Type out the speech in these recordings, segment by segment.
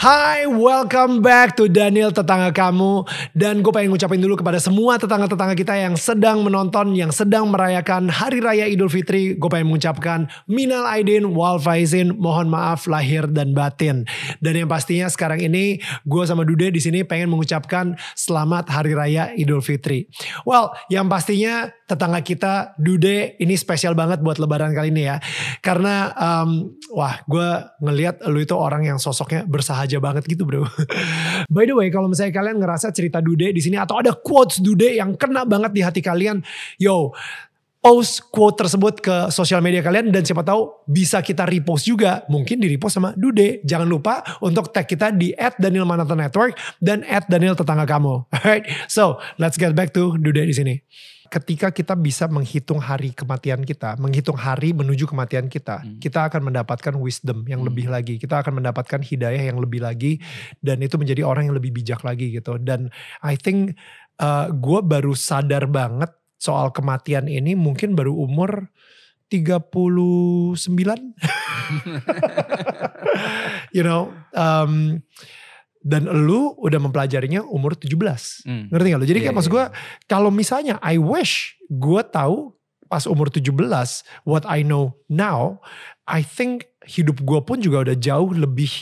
Hai, welcome back to Daniel Tetangga Kamu. Dan gue pengen ngucapin dulu kepada semua tetangga-tetangga kita yang sedang menonton, yang sedang merayakan Hari Raya Idul Fitri. Gue pengen mengucapkan Minal Aidin, Wal Faizin, mohon maaf lahir dan batin. Dan yang pastinya sekarang ini gue sama Dude di sini pengen mengucapkan Selamat Hari Raya Idul Fitri. Well, yang pastinya tetangga kita Dude ini spesial banget buat lebaran kali ini ya. Karena um, wah gue ngelihat lu itu orang yang sosoknya bersahaja banget gitu bro. By the way kalau misalnya kalian ngerasa cerita Dude di sini atau ada quotes Dude yang kena banget di hati kalian. Yo post quote tersebut ke sosial media kalian dan siapa tahu bisa kita repost juga. Mungkin di repost sama Dude. Jangan lupa untuk tag kita di at Daniel Manata Network dan at Daniel Tetangga Kamu. Alright, so let's get back to Dude di sini ketika kita bisa menghitung hari kematian kita, menghitung hari menuju kematian kita, hmm. kita akan mendapatkan wisdom yang hmm. lebih lagi. Kita akan mendapatkan hidayah yang lebih lagi dan itu menjadi orang yang lebih bijak lagi gitu. Dan I think uh, gue baru sadar banget soal kematian ini mungkin baru umur 39. you know, um, dan lu udah mempelajarinya umur 17. Hmm. Ngerti gak lu? Jadi yeah, kayak yeah. maksud gue iya. kalau misalnya I wish gue tahu pas umur 17 what I know now, I think hidup gue pun juga udah jauh lebih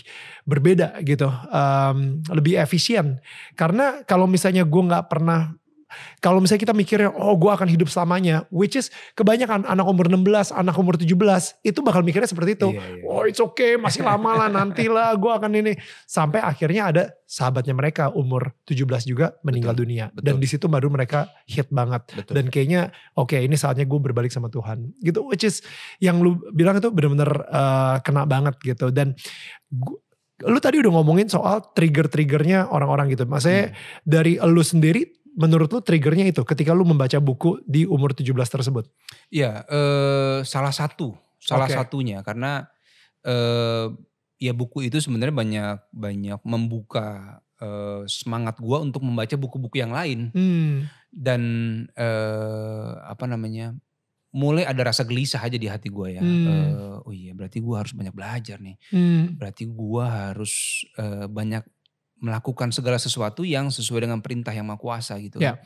berbeda gitu, um, lebih efisien. Karena kalau misalnya gue nggak pernah kalau misalnya kita mikirnya, oh gue akan hidup selamanya, which is kebanyakan anak umur 16, anak umur 17, itu bakal mikirnya seperti itu. Iya, iya. Oh it's okay, masih lama lah, nantilah gue akan ini. Sampai akhirnya ada sahabatnya mereka umur 17 juga meninggal betul, dunia. Betul. Dan di situ baru mereka hit banget. Betul. Dan kayaknya oke okay, ini saatnya gue berbalik sama Tuhan. Gitu, which is yang lu bilang itu bener-bener uh, kena banget gitu. Dan gua, lu tadi udah ngomongin soal trigger-triggernya orang-orang gitu. Maksudnya hmm. dari lu sendiri menurut lu triggernya itu ketika lu membaca buku di umur 17 tersebut? Iya, eh, salah satu, salah okay. satunya karena eh, ya buku itu sebenarnya banyak banyak membuka eh, semangat gua untuk membaca buku-buku yang lain hmm. dan eh, apa namanya mulai ada rasa gelisah aja di hati gue ya. Hmm. Uh, oh iya, berarti gue harus banyak belajar nih. Hmm. Berarti gue harus uh, banyak melakukan segala sesuatu yang sesuai dengan perintah yang maha kuasa gitu. Yeah.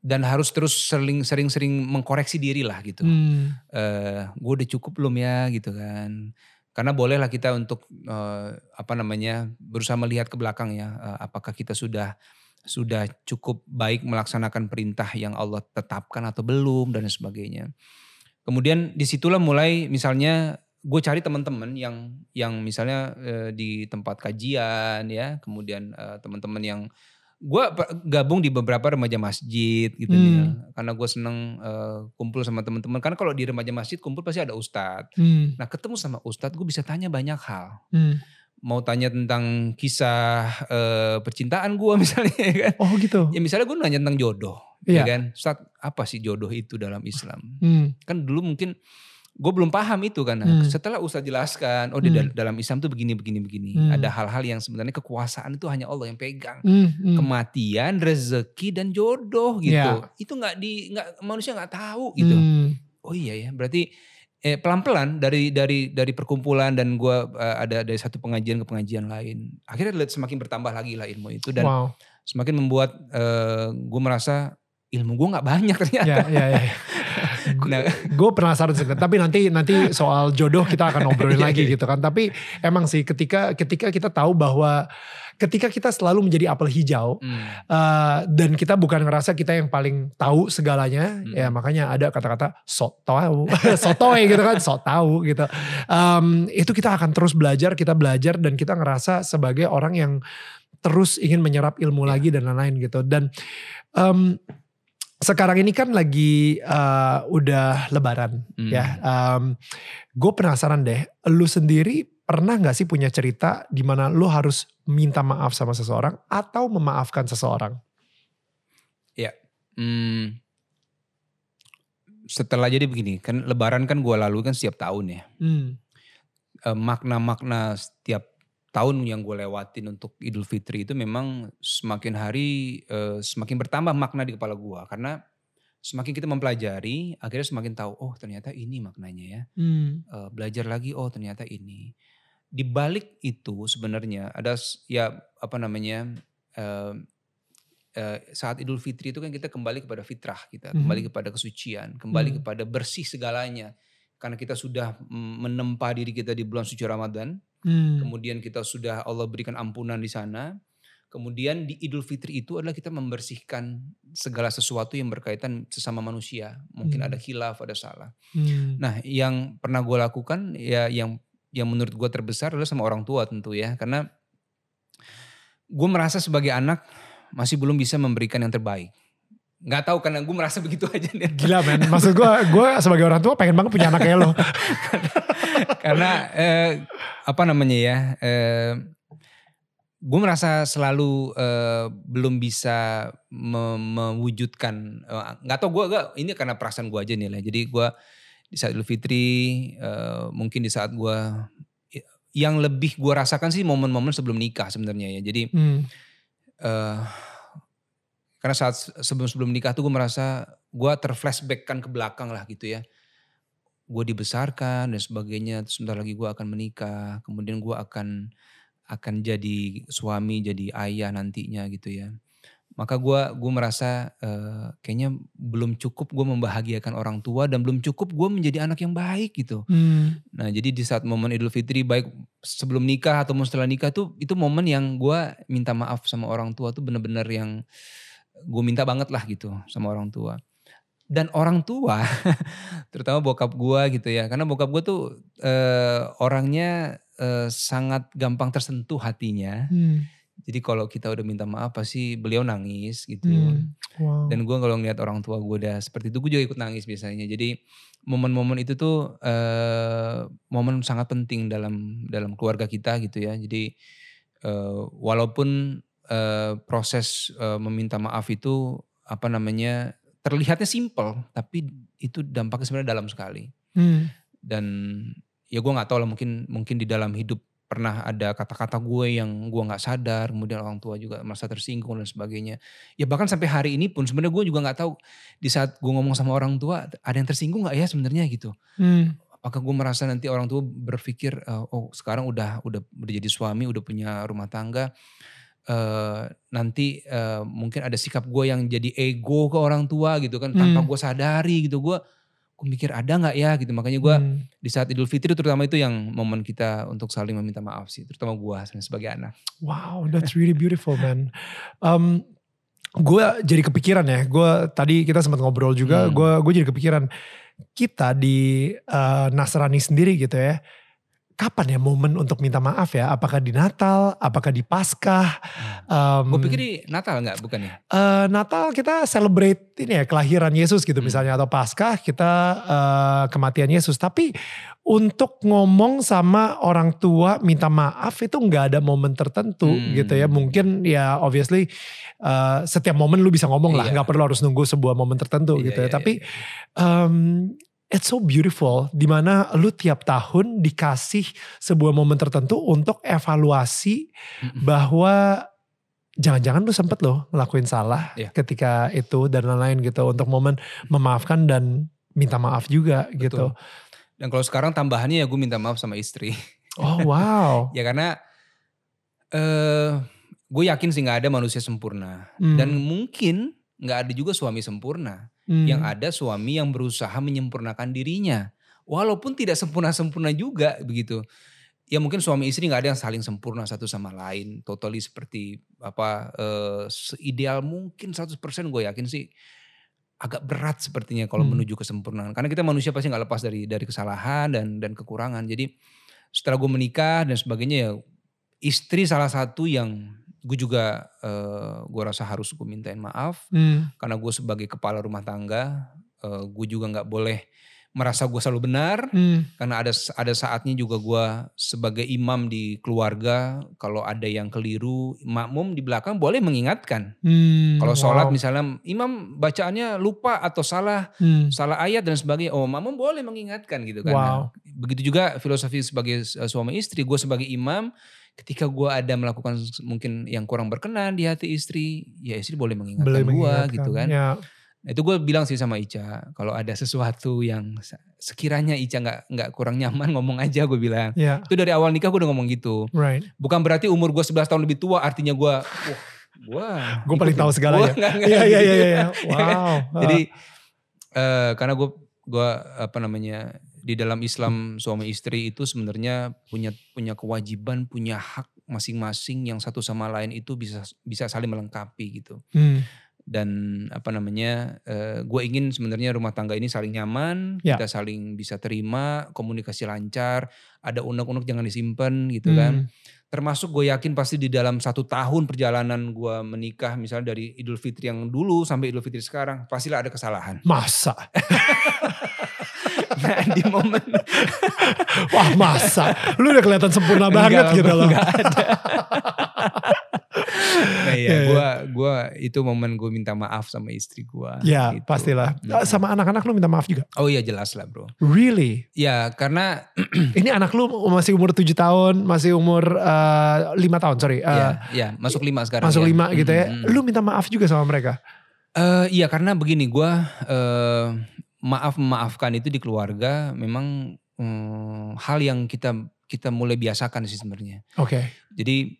Dan harus terus sering-sering mengkoreksi diri lah gitu. Hmm. Uh, eh, gue udah cukup belum ya gitu kan. Karena bolehlah kita untuk uh, apa namanya berusaha melihat ke belakang ya. Uh, apakah kita sudah sudah cukup baik melaksanakan perintah yang Allah tetapkan atau belum dan sebagainya. Kemudian di situlah mulai misalnya gue cari teman-teman yang yang misalnya uh, di tempat kajian ya, kemudian uh, teman-teman yang gue gabung di beberapa remaja masjid gitu hmm. ya karena gue seneng uh, kumpul sama teman-teman karena kalau di remaja masjid kumpul pasti ada ustadz hmm. nah ketemu sama ustadz gue bisa tanya banyak hal hmm. mau tanya tentang kisah uh, percintaan gue misalnya ya kan oh gitu ya misalnya gue nanya tentang jodoh yeah. ya iya. kan ustadz apa sih jodoh itu dalam Islam hmm. kan dulu mungkin gue belum paham itu kan. Hmm. Setelah Ustaz jelaskan, oh di hmm. dalam Islam tuh begini begini begini. Hmm. Ada hal-hal yang sebenarnya kekuasaan itu hanya Allah yang pegang. Hmm. Hmm. Kematian, rezeki dan jodoh gitu. Yeah. Itu nggak di nggak manusia nggak tahu gitu. Hmm. Oh iya ya, berarti eh, pelan-pelan dari dari dari perkumpulan dan gue uh, ada dari satu pengajian ke pengajian lain. Akhirnya semakin bertambah lagi lah ilmu itu dan wow. semakin membuat uh, eh, gue merasa ilmu gue nggak banyak ternyata. Ya, ya, ya. nah, gue penasaran sih, tapi nanti nanti soal jodoh kita akan ngobrolin iya, lagi iya. gitu kan. Tapi emang sih ketika ketika kita tahu bahwa ketika kita selalu menjadi apel hijau hmm. uh, dan kita bukan ngerasa kita yang paling tahu segalanya, hmm. ya makanya ada kata-kata sok tahu, sotoy gitu kan, sok tahu gitu. Um, itu kita akan terus belajar, kita belajar dan kita ngerasa sebagai orang yang terus ingin menyerap ilmu yeah. lagi dan lain-lain gitu. Dan um, sekarang ini kan lagi uh, udah lebaran hmm. ya. Um, gue penasaran deh, lu sendiri pernah gak sih punya cerita di mana lu harus minta maaf sama seseorang atau memaafkan seseorang? Ya, hmm, setelah jadi begini kan Lebaran kan gue lalu kan setiap tahun ya. Hmm. Eh, makna-makna setiap tahun yang gue lewatin untuk Idul Fitri itu memang semakin hari uh, semakin bertambah makna di kepala gue karena semakin kita mempelajari akhirnya semakin tahu oh ternyata ini maknanya ya Hmm. uh, belajar lagi oh ternyata ini di balik itu sebenarnya ada ya apa namanya uh, uh, saat Idul Fitri itu kan kita kembali kepada fitrah kita Mhm. kembali kepada kesucian kembali Hmm. kepada bersih segalanya karena kita sudah menempa diri kita di bulan suci Ramadan Hmm. kemudian kita sudah Allah berikan ampunan di sana. Kemudian di Idul Fitri itu adalah kita membersihkan segala sesuatu yang berkaitan sesama manusia. Mungkin Hmm. ada khilaf, ada salah. Hmm. Nah, yang pernah gue lakukan ya yang yang menurut gue terbesar adalah sama orang tua tentu ya, karena gue merasa sebagai anak masih belum bisa memberikan yang terbaik. Nggak tahu karena gue merasa begitu aja nih. Gila men, maksud gue, gue sebagai orang tua pengen banget punya anak kayak lo. karena eh, apa namanya ya eh, gue merasa selalu eh, belum bisa me- mewujudkan eh, nggak tau gue gak ini karena perasaan gue aja nih lah jadi gue di saat Idul Fitri eh, mungkin di saat gue yang lebih gue rasakan sih momen-momen sebelum nikah sebenarnya ya jadi Hmm. eh karena saat sebelum sebelum nikah tuh gue merasa gue terflashback kan ke belakang lah gitu ya. Gue dibesarkan dan sebagainya terus sebentar lagi gue akan menikah. Kemudian gue akan akan jadi suami jadi ayah nantinya gitu ya. Maka gue gue merasa eh, kayaknya belum cukup gue membahagiakan orang tua dan belum cukup gue menjadi anak yang baik gitu. Hmm. Nah jadi di saat momen Idul Fitri baik sebelum nikah atau setelah nikah tuh itu momen yang gue minta maaf sama orang tua tuh bener-bener yang gue minta banget lah gitu sama orang tua. Dan orang tua terutama bokap gue gitu ya karena bokap gue tuh eh, orangnya eh, sangat gampang tersentuh hatinya. Hmm. Jadi kalau kita udah minta maaf pasti beliau nangis gitu. Hmm. Wow. Dan gue kalau ngeliat orang tua gue udah seperti itu, gue juga ikut nangis biasanya. Jadi momen-momen itu tuh eh, momen sangat penting dalam dalam keluarga kita gitu ya. Jadi eh, walaupun eh, proses eh, meminta maaf itu apa namanya terlihatnya simple, tapi itu dampaknya sebenarnya dalam sekali. Hmm. Dan ya gue nggak tahu lah mungkin mungkin di dalam hidup pernah ada kata-kata gue yang gue nggak sadar, kemudian orang tua juga merasa tersinggung dan sebagainya. Ya bahkan sampai hari ini pun sebenarnya gue juga nggak tahu di saat gue ngomong sama orang tua ada yang tersinggung nggak ya sebenarnya gitu. Hmm. Apakah gue merasa nanti orang tua berpikir eh, oh sekarang udah udah udah jadi suami, udah punya rumah tangga, eh nanti eh, mungkin ada sikap gue yang jadi ego ke orang tua gitu kan tanpa Hmm. gue sadari gitu gue gue mikir ada nggak ya gitu makanya gue Hmm. di saat Idul Fitri terutama itu yang momen kita untuk saling meminta maaf sih terutama gua sebagai anak. Wow, that's really beautiful, man. Um, gue jadi kepikiran ya. Gue tadi kita sempat ngobrol juga. Hmm. Gue gue jadi kepikiran kita di uh, Nasrani sendiri gitu ya. Kapan ya momen untuk minta maaf ya? Apakah di Natal? Apakah di Paskah? Um, Gue pikir di Natal nggak bukan ya? eh, Natal kita celebrate ini ya kelahiran Yesus gitu Hmm. misalnya atau Paskah kita eh, kematian Yesus. Tapi untuk ngomong sama orang tua minta maaf itu nggak ada momen tertentu Hmm. gitu ya. Mungkin ya obviously eh, setiap momen lu bisa ngomong lah, Iya. nggak perlu harus nunggu sebuah momen tertentu Iya, gitu ya. iya, Tapi um, it's so beautiful di mana lu tiap tahun dikasih sebuah momen tertentu untuk evaluasi Mm-mm. bahwa jangan-jangan lu sempet loh ngelakuin salah Iya. ketika itu dan lain-lain gitu untuk momen memaafkan dan minta maaf juga gitu. Dan kalau sekarang tambahannya ya gue minta maaf sama istri. Oh wow. ya karena eh gue yakin sih nggak ada manusia sempurna Hmm. dan mungkin nggak ada juga suami sempurna. Hmm. Yang ada suami yang berusaha menyempurnakan dirinya, walaupun tidak sempurna-sempurna juga begitu. Ya mungkin suami istri nggak ada yang saling sempurna satu sama lain, totally seperti apa eh, seideal mungkin 100% gue yakin sih agak berat sepertinya kalau Hmm. menuju kesempurnaan. Karena kita manusia pasti nggak lepas dari dari kesalahan dan dan kekurangan. Jadi setelah gue menikah dan sebagainya ya istri salah satu yang gue juga eh, gue rasa harus gue mintain maaf Hmm. karena gue sebagai kepala rumah tangga, eh, gue juga nggak boleh merasa gue selalu benar Hmm. karena ada ada saatnya juga gue sebagai imam di keluarga kalau ada yang keliru makmum di belakang boleh mengingatkan Hmm. kalau sholat Wow. misalnya imam bacaannya lupa atau salah Hmm. salah ayat dan sebagainya oh makmum boleh mengingatkan gitu kan Wow. Begitu juga filosofi sebagai uh, suami istri gue sebagai imam ketika gue ada melakukan mungkin yang kurang berkenan di hati istri ya istri boleh mengingatkan gue gitu kan Ya. Nah, itu gue bilang sih sama Ica, kalau ada sesuatu yang se- sekiranya Ica nggak nggak kurang nyaman ngomong aja gue bilang. Ya. Itu dari awal nikah gue udah ngomong gitu. Right. Bukan berarti umur gue 11 tahun lebih tua artinya gue, wah, gue Gue paling tahu segalanya. Iya iya iya iya. Wow. Jadi eh, karena gue gua apa namanya di dalam Islam suami istri itu sebenarnya punya punya kewajiban, punya hak masing-masing yang satu sama lain itu bisa bisa saling melengkapi gitu Hmm. dan apa namanya gue ingin sebenarnya rumah tangga ini saling nyaman Ya. kita saling bisa terima komunikasi lancar ada unek-unek jangan disimpan gitu kan Hmm. termasuk gue yakin pasti di dalam satu tahun perjalanan gue menikah misalnya dari Idul Fitri yang dulu sampai Idul Fitri sekarang pastilah ada kesalahan Masa? nah, di momen Wah masa? Lu udah kelihatan sempurna banget Enggak, gitu loh. enggak ada. nah Iya, ya, iya. gue gua itu momen gue minta maaf sama istri gue. Ya pastilah. Mm. Sama anak-anak lu minta maaf juga? Oh iya jelas lah bro. Really? Ya karena Ini anak lu masih umur 7 tahun, masih umur eh, lima 5 tahun sorry. Eh, ya, ya masuk lima sekarang. masuk ya. 5 gitu ya. Mm, mm. Lu minta maaf juga sama mereka? Eh, iya karena begini gue eh, maaf memaafkan itu di keluarga memang mm, hal yang kita kita mulai biasakan sih sebenarnya. Oke. Jadi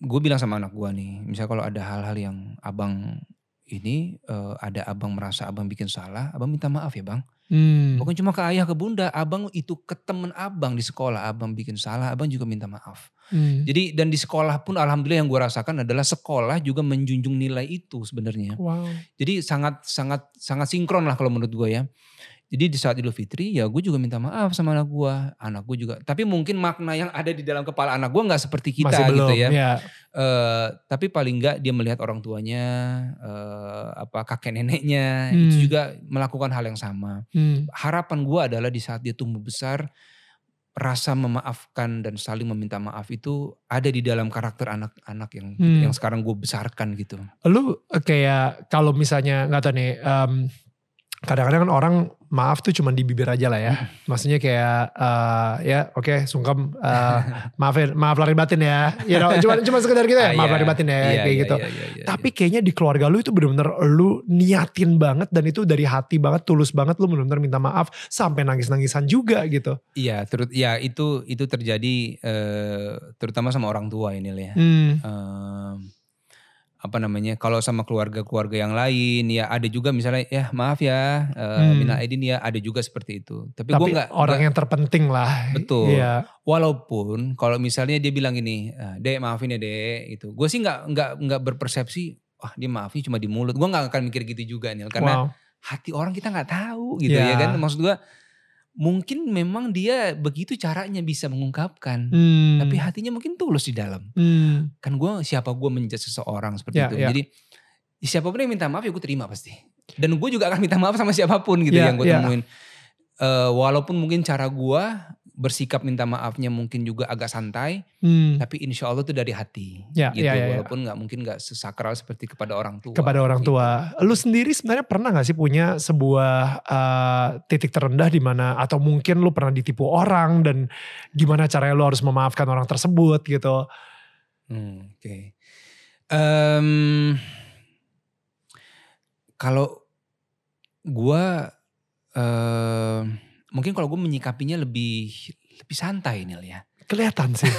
gue bilang sama anak gue nih, misalnya kalau ada hal-hal yang abang ini eh, ada abang merasa abang bikin salah, abang minta maaf ya bang. Hmm. Bukan cuma ke ayah ke bunda, abang itu ke temen abang di sekolah, abang bikin salah, abang juga minta maaf. Hmm. Jadi dan di sekolah pun alhamdulillah yang gue rasakan adalah sekolah juga menjunjung nilai itu sebenarnya. Wow. Jadi sangat sangat sangat sinkron lah kalau menurut gue ya. Jadi di saat Idul Fitri ya gue juga minta maaf sama anak gue, anak gue juga. Tapi mungkin makna yang ada di dalam kepala anak gue nggak seperti kita Masih belum. gitu ya. ya. Eh, tapi paling nggak dia melihat orang tuanya, eh, apa kakek neneknya Hmm. itu juga melakukan hal yang sama. Hmm. Harapan gue adalah di saat dia tumbuh besar, rasa memaafkan dan saling meminta maaf itu ada di dalam karakter anak-anak yang Hmm. yang sekarang gue besarkan gitu. Lu eh, kayak kalau misalnya nggak tahu nih, em, kadang-kadang kan orang maaf tuh cuma di bibir aja lah ya. Maksudnya kayak eh, ya oke sungkem eh, maafin maaf lahir batin ya. You know, cuma cuma sekedar gitu ya Ah, maaf iya. lahir batin ya Iya, kayak iya, gitu. iya, iya, iya, Tapi kayaknya di keluarga lu itu bener-bener lu niatin banget dan itu dari hati banget, tulus banget lu bener-bener minta maaf sampai nangis-nangisan juga gitu. Iya, terus ya itu itu terjadi eh, terutama sama orang tua ini ya. Hmm. Em, apa namanya? Kalau sama keluarga-keluarga yang lain ya ada juga misalnya ya maaf ya, eh, Hmm. minal aidin ya ada juga seperti itu. Tapi, gue Tapi nggak orang nggak- yang terpenting lah. Betul. Iya. walaupun kalau misalnya dia bilang ini, "Ah, dek maafin ya dek, itu. Gue sih nggak nggak nggak berpersepsi, wah dia maafin cuma di mulut. Gue nggak akan mikir gitu juga nih, karena Wow. hati orang kita nggak tahu gitu Ya. ya kan. Maksud gue mungkin memang dia begitu caranya bisa mengungkapkan, Hmm. tapi hatinya mungkin tulus di dalam. Hmm. Kan gue siapa gue menjudge seseorang seperti Ya, itu. ya. Jadi siapa pun yang minta maaf ya gue terima pasti. Dan gue juga akan minta maaf sama siapa pun gitu Ya, yang gue ya. temuin. Eh, walaupun mungkin cara gue bersikap minta maafnya mungkin juga agak santai, Hmm. tapi insya Allah itu dari hati. Ya, gitu. ya, ya, ya. Walaupun nggak mungkin nggak sesakral seperti kepada orang tua. kepada orang gitu. tua. Lu sendiri sebenarnya pernah gak sih punya sebuah eh, titik terendah di mana atau mungkin lu pernah ditipu orang dan gimana caranya lu harus memaafkan orang tersebut gitu. Hmm, Oke. Em, kalau gua em, mungkin kalau gue menyikapinya lebih lebih santai nih ya. Kelihatan sih.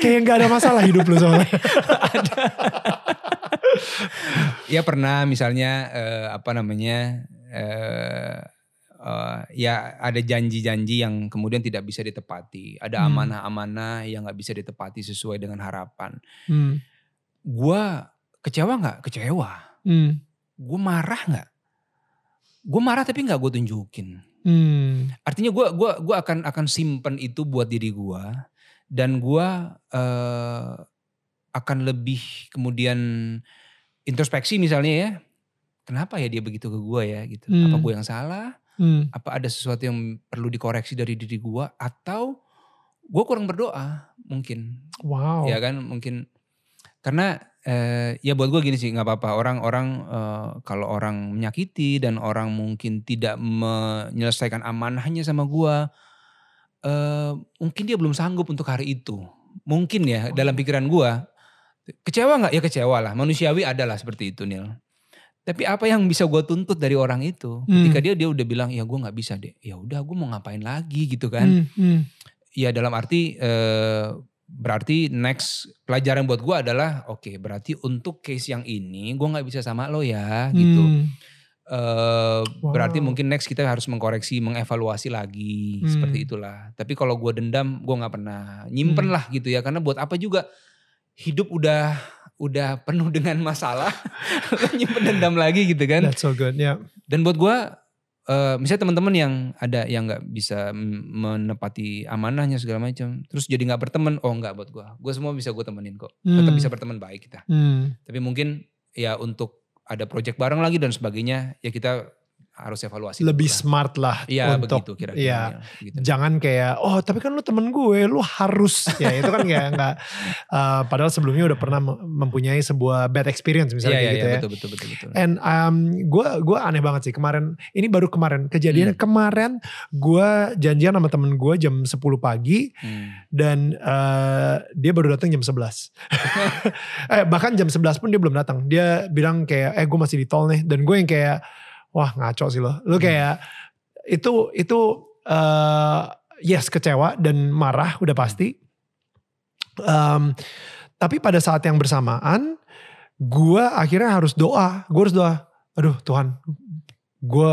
Kayak gak ada masalah hidup lu soalnya. Ya pernah misalnya eh, apa namanya eh, eh, ya ada janji-janji yang kemudian tidak bisa ditepati, ada Hmm. amanah-amanah yang nggak bisa ditepati sesuai dengan harapan. Hmm. Gua kecewa nggak? Kecewa. Hmm. Gue marah nggak? Gue marah tapi nggak gue tunjukin. Hmm. Artinya gue gua gua akan akan simpen itu buat diri gue dan gue eh, akan lebih kemudian introspeksi misalnya ya. Kenapa ya dia begitu ke gue ya gitu? Apa Hmm. gue yang salah? Hmm. Apa ada sesuatu yang perlu dikoreksi dari diri gue atau gue kurang berdoa mungkin. Wow. Ya kan mungkin karena eh, ya buat gue gini sih nggak apa-apa. Orang-orang eh, kalau orang menyakiti dan orang mungkin tidak menyelesaikan amanahnya sama gue eh, mungkin dia belum sanggup untuk hari itu. Mungkin ya dalam pikiran gue kecewa nggak? Ya kecewa lah. Manusiawi adalah seperti itu Nil. Tapi apa yang bisa gue tuntut dari orang itu? Hmm. ketika dia dia udah bilang ya gue nggak bisa deh ya udah gue mau ngapain lagi gitu kan? Hmm, hmm. ya dalam arti eh, berarti next pelajaran buat gue adalah oke berarti untuk case yang ini gue nggak bisa sama lo ya gitu Hmm. Eh, berarti Wow. mungkin next kita harus mengkoreksi mengevaluasi lagi Hmm. seperti itulah tapi kalau gue dendam gue nggak pernah nyimpen Hmm. lah gitu ya karena buat apa juga hidup udah udah penuh dengan masalah lo nyimpen dendam lagi gitu kan That's so good. Ya. dan buat gua eh misalnya teman-teman yang ada yang nggak bisa menepati amanahnya segala macam, terus jadi nggak berteman, oh nggak buat gua. Gua semua bisa gue temenin kok. Tetap Hmm. bisa berteman baik kita. Hmm. Tapi mungkin ya untuk ada project bareng lagi dan sebagainya, ya kita harus evaluasi. Lebih lah. smart lah Iya untuk begitu kira-kira. iya. ya, gitu. jangan kayak oh tapi kan lu temen gue lu harus ya itu kan kayak nggak uh, padahal sebelumnya udah pernah mem- mempunyai sebuah bad experience misalnya Iya iya kayak gitu iya, ya betul betul betul betul. and um, gue gue aneh banget sih kemarin ini baru kemarin kejadiannya Hmm. kemarin gue janjian sama temen gue jam 10 pagi Hmm. dan uh, dia baru datang jam 11 eh bahkan jam 11 pun dia belum datang dia bilang kayak eh gue masih di tol nih dan gue yang kayak wah ngaco sih lo. Lu Hmm. kayak itu itu eh yes kecewa dan marah udah pasti. Um, tapi pada saat yang bersamaan gue akhirnya harus doa. Gue harus doa aduh Tuhan gue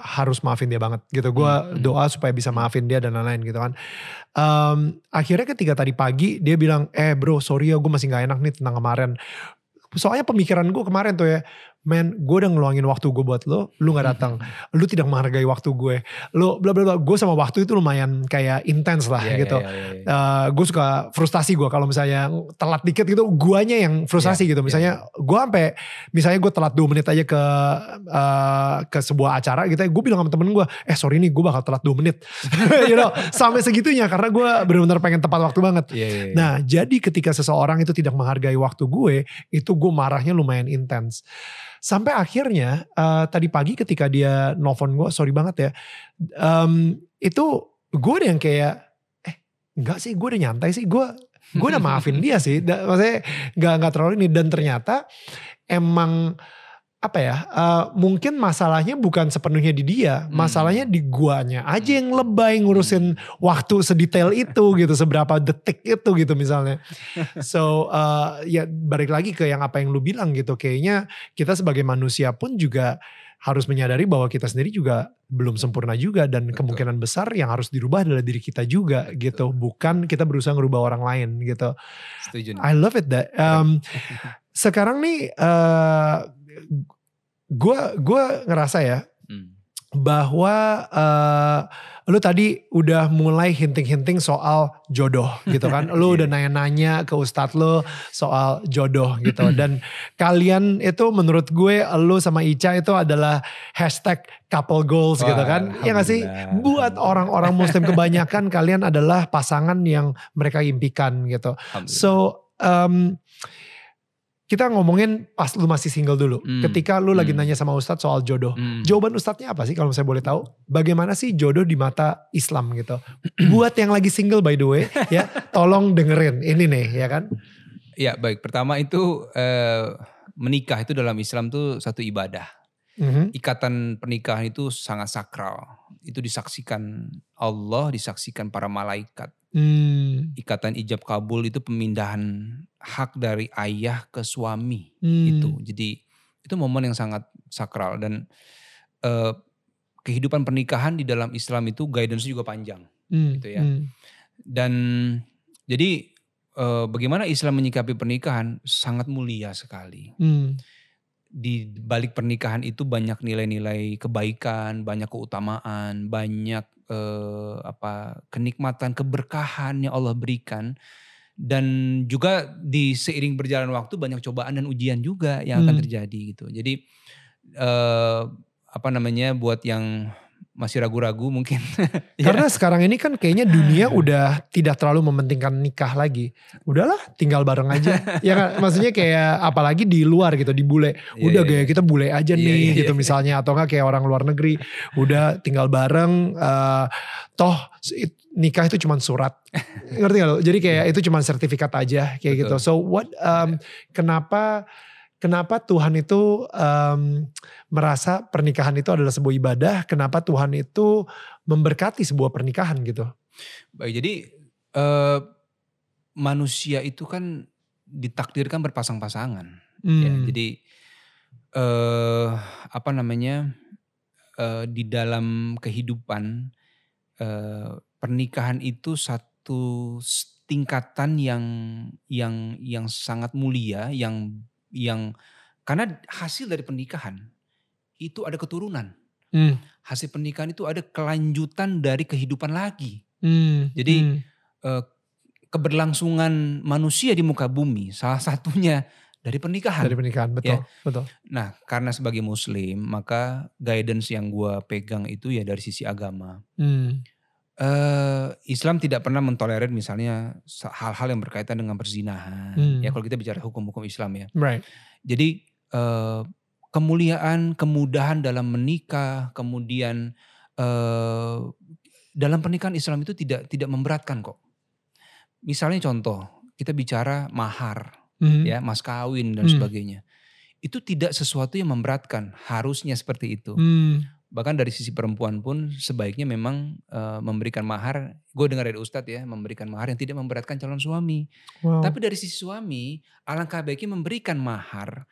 harus maafin dia banget gitu. Gue Hmm, hmm. doa supaya bisa maafin dia dan lain-lain gitu kan. Um, akhirnya ketika tadi pagi dia bilang eh bro sorry ya gue masih nggak enak nih tentang kemarin. Soalnya pemikiran gue kemarin tuh ya man gue udah ngeluangin waktu gue buat lo lu nggak datang. Lu tidak menghargai waktu gue. Lu bla bla bla. Gue sama waktu itu lumayan kayak intens lah Iya, gitu. iya, iya, iya. gue suka frustasi gue kalau misalnya telat dikit gitu guanya yang frustasi Iya, gitu. iya, misalnya gue sampai misalnya gue telat dua menit aja ke eh, ke sebuah acara gitu gue bilang sama temen gue eh sorry nih gue bakal telat dua menit. You know sampai segitunya karena gue benar-benar pengen tepat waktu banget. Iya, iya, iya. Nah, jadi ketika seseorang itu tidak menghargai waktu gue, itu gue marahnya lumayan intens. Sampai akhirnya eh, tadi pagi ketika dia nelfon gue, sorry banget ya, em, itu gue udah yang kayak, eh enggak sih, gue udah nyantai sih, gue gue udah maafin dia sih, maksudnya nggak nggak terlalu ini. Dan ternyata emang apa ya eh, mungkin masalahnya bukan sepenuhnya di dia Hmm. masalahnya di guanya aja yang lebay ngurusin waktu sedetail itu gitu seberapa detik itu gitu misalnya so uh, ya balik lagi ke yang apa yang lu bilang gitu kayaknya kita sebagai manusia pun juga harus menyadari bahwa kita sendiri juga belum sempurna juga dan Betul. kemungkinan besar yang harus dirubah adalah diri kita juga gitu bukan kita berusaha ngerubah orang lain gitu Setuju. I love it that um, sekarang nih uh, gua gua ngerasa ya Hmm. bahwa eh lu tadi udah mulai hinting-hinting soal jodoh gitu kan. Lu udah nanya-nanya ke ustadz lu soal jodoh gitu. Dan kalian itu menurut gue lu sama Ica itu adalah hashtag couple goals gitu Wah, kan. Ya gak sih? Buat orang-orang muslim kebanyakan kalian adalah pasangan yang mereka impikan gitu. So um, kita ngomongin pas lu masih single dulu. Hmm. Ketika lu lagi Hmm. nanya sama ustadz soal jodoh. Hmm. Jawaban ustadznya apa sih kalau saya boleh tahu? Bagaimana sih jodoh di mata Islam gitu? Buat yang lagi single by the way ya, tolong dengerin ini nih ya kan? Ya baik, pertama itu eh, menikah itu dalam Islam tuh satu ibadah. Mhm. Ikatan pernikahan itu sangat sakral. Itu disaksikan Allah, disaksikan para malaikat. Hmm. Ikatan ijab kabul itu pemindahan hak dari ayah ke suami Hmm. itu. Jadi itu momen yang sangat sakral dan eh, kehidupan pernikahan di dalam Islam itu guidance juga panjang. Hmm. gitu ya. Hmm. Dan jadi eh, bagaimana Islam menyikapi pernikahan sangat mulia sekali. Hmm. Di balik pernikahan itu banyak nilai-nilai kebaikan, banyak keutamaan, banyak eh, apa kenikmatan, keberkahan yang Allah berikan. Dan juga di seiring berjalan waktu banyak cobaan dan ujian juga yang akan Hmm. terjadi gitu. Jadi eh, apa namanya buat yang masih ragu-ragu mungkin. Karena sekarang ini kan kayaknya dunia udah tidak terlalu mementingkan nikah lagi. Udahlah tinggal bareng aja. ya kan maksudnya kayak apalagi di luar gitu di bule. Iya, Udah iya, gaya kita bule aja Iya, nih iya, gitu iya. misalnya atau enggak kayak orang luar negeri. Udah tinggal bareng eh, toh it- nikah itu cuma surat. Ngerti gak lo? Jadi kayak itu cuma sertifikat aja kayak gitu. Iya. Betul. So what um, kenapa kenapa Tuhan itu um, merasa pernikahan itu adalah sebuah ibadah? Kenapa Tuhan itu memberkati sebuah pernikahan gitu? Baik, jadi eh, manusia itu kan ditakdirkan berpasang-pasangan. Ya, Hmm. jadi eh apa namanya eh, di dalam kehidupan eh, pernikahan itu satu tingkatan yang yang yang sangat mulia, yang yang karena hasil dari pernikahan itu ada keturunan. Hmm. Hasil pernikahan itu ada kelanjutan dari kehidupan lagi. Hmm. Jadi, Hmm. Eh, keberlangsungan manusia di muka bumi salah satunya dari pernikahan. dari pernikahan betul, betul. Nah, karena sebagai muslim, maka guidance yang gua pegang itu ya dari sisi agama. Hmm. Eh, Islam tidak pernah mentolerir misalnya sa- hal-hal yang berkaitan dengan perzinahan. Hmm. Ya kalau kita bicara hukum-hukum Islam ya. Right. Jadi eh, kemuliaan, kemudahan dalam menikah, kemudian eh, dalam pernikahan Islam itu tidak tidak memberatkan kok. Misalnya contoh, kita bicara mahar Hmm. ya, mas kawin dan Hmm. sebagainya. Itu tidak sesuatu yang memberatkan, harusnya seperti itu. Hmm. Bahkan dari sisi perempuan pun sebaiknya memang eh, memberikan mahar, gue dengar dari ustadz ya, memberikan mahar yang tidak memberatkan calon suami. Wow. Tapi dari sisi suami, alangkah baiknya memberikan mahar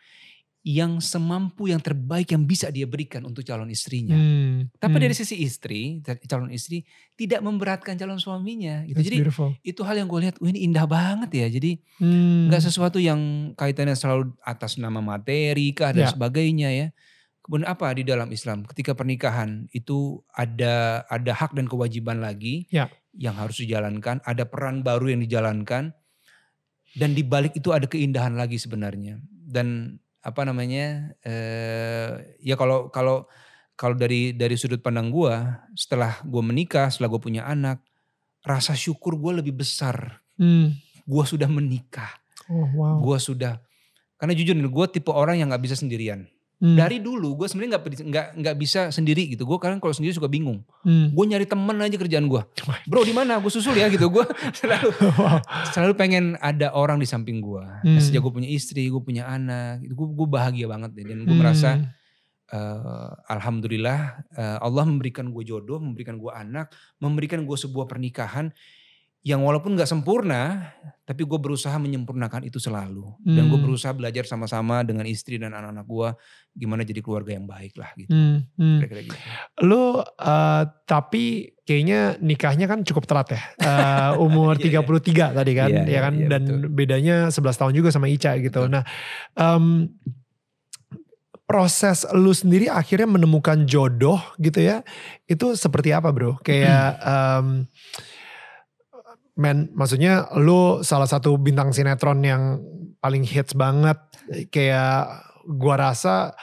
yang semampu yang terbaik yang bisa dia berikan untuk calon istrinya. Hmm. Tapi Hmm. dari sisi istri, calon istri tidak memberatkan calon suaminya. Gitu. That's Jadi beautiful. itu hal yang gue lihat, ini indah banget ya. Jadi Hmm. nggak sesuatu yang kaitannya selalu atas nama materi kah dan Ya. sebagainya ya. Kemudian apa di dalam Islam? Ketika pernikahan itu ada ada hak dan kewajiban lagi Ya. yang harus dijalankan, ada peran baru yang dijalankan dan di balik itu ada keindahan lagi sebenarnya. Dan apa namanya? eh ya kalau kalau kalau dari dari sudut pandang gua, setelah gua menikah, setelah gue punya anak, rasa syukur gue lebih besar. Hmm. Gua sudah menikah Oh wow. gue sudah karena jujur nih gue tipe orang yang nggak bisa sendirian Hmm. dari dulu gue sebenarnya nggak nggak nggak bisa sendiri gitu gue kadang kalau sendiri suka bingung Hmm. gue nyari temen aja kerjaan gue bro di mana gue susul ya gitu gue selalu wow. selalu pengen ada orang di samping gue Hmm. sejak gue punya istri gue punya anak itu gue gue bahagia banget deh. dan gue merasa Hmm. eh, alhamdulillah eh, Allah memberikan gue jodoh memberikan gue anak memberikan gue sebuah pernikahan yang walaupun nggak sempurna, tapi gue berusaha menyempurnakan itu selalu. Dan gue Hmm. berusaha belajar sama-sama dengan istri dan anak-anak gue gimana jadi keluarga yang baik lah gitu. Hmm. Hmm. Kira-kira gitu. Lu eh, tapi kayaknya nikahnya kan cukup telat ya. Eh, umur Iya, iya. 33 tadi kan, Iya, ya iya, kan iya, dan betul. bedanya 11 tahun juga sama Ica gitu. Betul. Nah, em, proses lu sendiri akhirnya menemukan jodoh gitu ya. Itu seperti apa, Bro? Kayak em, men maksudnya lu salah satu bintang sinetron yang paling hits banget kayak gua rasa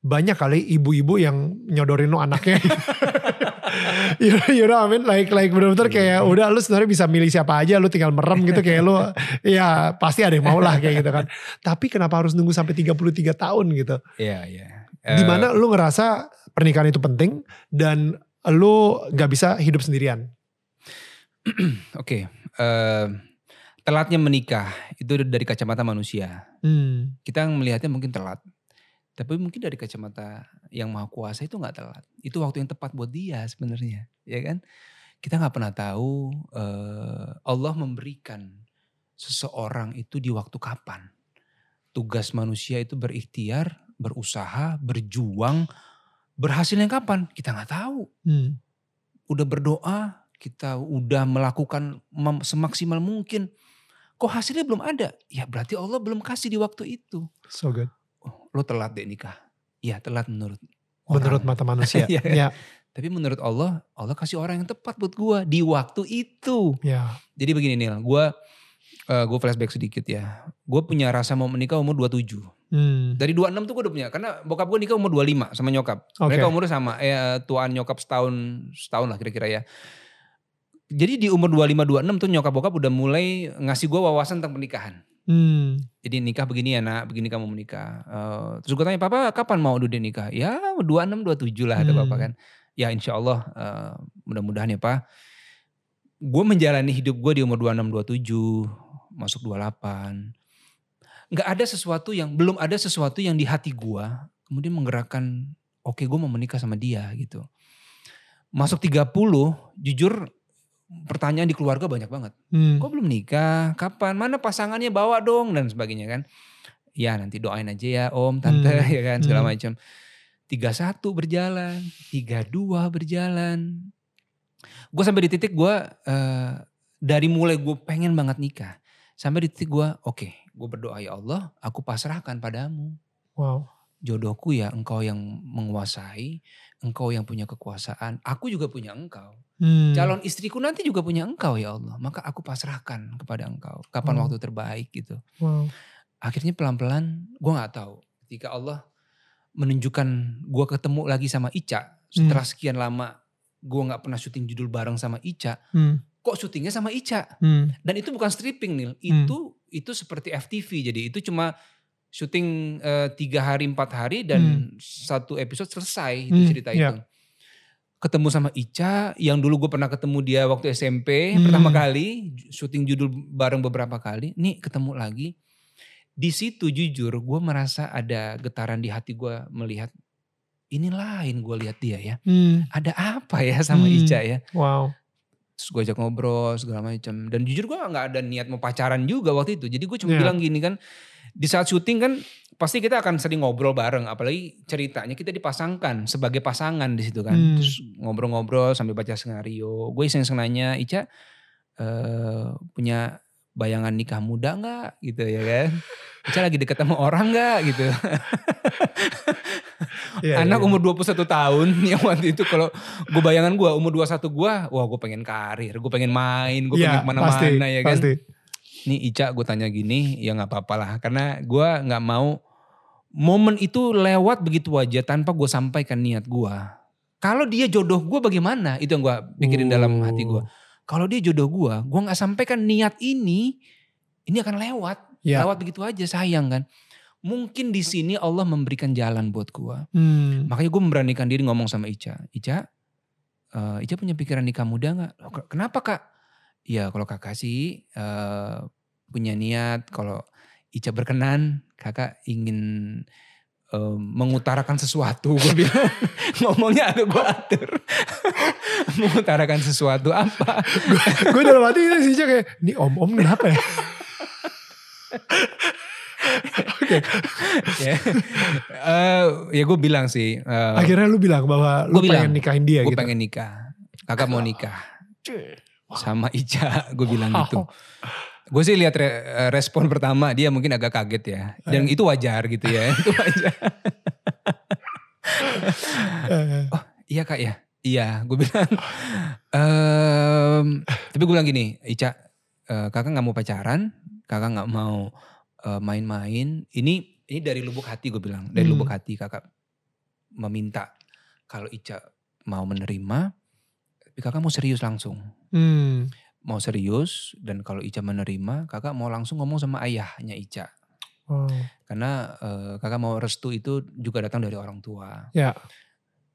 banyak kali ibu-ibu yang nyodorin lu anaknya. you, know, you know I mean? Like, like bener-bener kayak udah lu sebenarnya bisa milih siapa aja, lu tinggal merem gitu kayak lu, ya pasti ada yang mau lah kayak gitu kan. Tapi kenapa harus nunggu sampai 33 tahun gitu? Iya, iya. Di mana lu ngerasa pernikahan itu penting dan lu gak bisa hidup sendirian. Oke, eh, telatnya menikah itu dari kacamata manusia. Hmm. Kita melihatnya mungkin telat. Tapi mungkin dari kacamata yang maha kuasa itu nggak telat. Itu waktu yang tepat buat dia sebenarnya, ya kan? Kita nggak pernah tahu eh, Allah memberikan seseorang itu di waktu kapan. Tugas manusia itu berikhtiar, berusaha, berjuang, berhasilnya kapan? Kita nggak tahu. Hmm. Udah berdoa, kita udah melakukan semaksimal mungkin. Kok hasilnya belum ada? Ya berarti Allah belum kasih di waktu itu So good. oh, lo telat deh nikah. Iya telat menurut Menurut orang. mata manusia. Iya. ya, Tapi menurut Allah, Allah kasih orang yang tepat buat gua di waktu itu. ya. Jadi begini Nil, gua uh, gue flashback sedikit ya. Gue punya rasa mau menikah umur 27. Hmm. Dari 26 tuh gue udah punya. Karena bokap gue nikah umur 25 sama nyokap. Okay. Mereka umurnya sama. Eh, tuan nyokap setahun, setahun lah kira-kira ya. Jadi di umur 25-26 tuh nyokap bokap udah mulai ngasih gue wawasan tentang pernikahan. Hmm. Jadi nikah begini ya nak, begini kamu menikah. Uh, terus gue tanya, papa kapan mau udah nikah? Ya 26, 27 lah hmm. ada papa kan. Ya insya Allah uh, mudah-mudahan ya pak. Gue menjalani hidup gue di umur 26, 27, masuk 28. Gak ada sesuatu yang, belum ada sesuatu yang di hati gue kemudian menggerakkan, oke okay, gue mau menikah sama dia gitu. Masuk 30, jujur pertanyaan di keluarga banyak banget. Hmm. Kok belum nikah? Kapan? Mana pasangannya bawa dong dan sebagainya kan. Ya nanti doain aja ya om, tante hmm. ya kan segala hmm. macam. Tiga satu berjalan, tiga dua berjalan. Gue sampai di titik gue uh, dari mulai gue pengen banget nikah. Sampai di titik gue, oke okay, gue berdoa ya Allah aku pasrahkan padamu. Wow. Jodohku ya engkau yang menguasai, engkau yang punya kekuasaan, aku juga punya engkau. Hmm. Calon istriku nanti juga punya engkau ya Allah. Maka aku pasrahkan kepada engkau. Kapan wow. waktu terbaik gitu. Wow. Akhirnya pelan-pelan gue gak tahu. Ketika Allah menunjukkan gue ketemu lagi sama Ica. Setelah hmm. sekian lama gue gak pernah syuting judul bareng sama Ica. Hmm. Kok syutingnya sama Ica? Hmm. Dan itu bukan stripping nih. Itu hmm. itu seperti FTV. Jadi itu cuma syuting uh, tiga hari empat hari dan hmm. satu episode selesai itu hmm, cerita yeah. itu ketemu sama Ica yang dulu gue pernah ketemu dia waktu SMP hmm. pertama kali syuting judul bareng beberapa kali nih ketemu lagi di situ jujur gue merasa ada getaran di hati gue melihat ini lain gue lihat dia ya hmm. ada apa ya sama hmm. Ica ya wow terus gue ajak ngobrol segala macam dan jujur gue nggak ada niat mau pacaran juga waktu itu jadi gue cuma yeah. bilang gini kan di saat syuting kan pasti kita akan sering ngobrol bareng apalagi ceritanya kita dipasangkan sebagai pasangan di situ kan. Hmm. terus ngobrol-ngobrol sambil baca skenario. Gue iseng-iseng nanya Ica uh, punya bayangan nikah muda nggak? Gitu ya kan. Ica lagi deket sama orang nggak? Gitu. Yeah, anak yeah. umur 21 tahun yang waktu itu kalau gue bayangan gue umur 21 gue wah gue pengen karir gue pengen main gue yeah, pengen ke mana-mana ya kan. pasti nih Ica gue tanya gini ya nggak apa-apa lah karena gue nggak mau momen itu lewat begitu aja tanpa gue sampaikan niat gue. Kalau dia jodoh gue bagaimana itu yang gue pikirin uh. dalam hati gue. Kalau dia jodoh gue, gue nggak sampaikan niat ini, ini akan lewat, ya. lewat begitu aja sayang kan. Mungkin di sini Allah memberikan jalan buat gue. Hmm. Makanya gue memberanikan diri ngomong sama Ica. Ica, uh, Ica punya pikiran nikah muda nggak? Kenapa kak? Ya kalau kakak sih uh, punya niat kalau Ica berkenan kakak ingin uh, mengutarakan sesuatu gue bilang ngomongnya agak gue atur mengutarakan sesuatu apa gue dalam hati sih kayak ini om om kenapa ya Oke. ya, uh, ya gue bilang sih. Uh, Akhirnya lu bilang bahwa lu pengen bilang, nikahin dia gue gitu. pengen nikah. Kakak mau nikah. Sama Ica gue bilang gitu. Gue sih lihat re respon pertama dia mungkin agak kaget ya. Dan uh. itu wajar gitu ya. itu wajar. oh iya kak ya. Iya gue bilang. um, tapi gue bilang gini Ica uh, kakak gak mau pacaran. Kakak gak mau main-main. Uh, ini ini dari lubuk hati gue bilang. Dari hmm. lubuk hati kakak meminta. Kalau Ica mau menerima. Tapi kakak mau serius langsung. Hmm mau serius dan kalau Ica menerima, kakak mau langsung ngomong sama ayahnya Ica. Oh. Karena uh, kakak mau restu itu juga datang dari orang tua. Ya.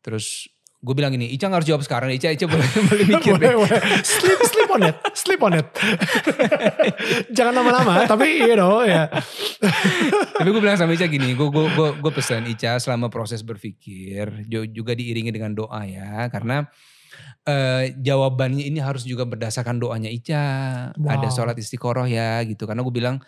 Terus gue bilang gini, Ica gak harus jawab sekarang, Ica, Ica boleh, boleh mikir deh. sleep, sleep on it, sleep on it. Jangan lama-lama, tapi you know ya. tapi gue bilang sama Ica gini, gue gue gue, gue pesan Ica selama proses berpikir juga diiringi dengan doa ya, karena uh, jawabannya ini harus juga berdasarkan doanya Ica. Wow. Ada sholat istiqoroh ya gitu. Karena gue bilang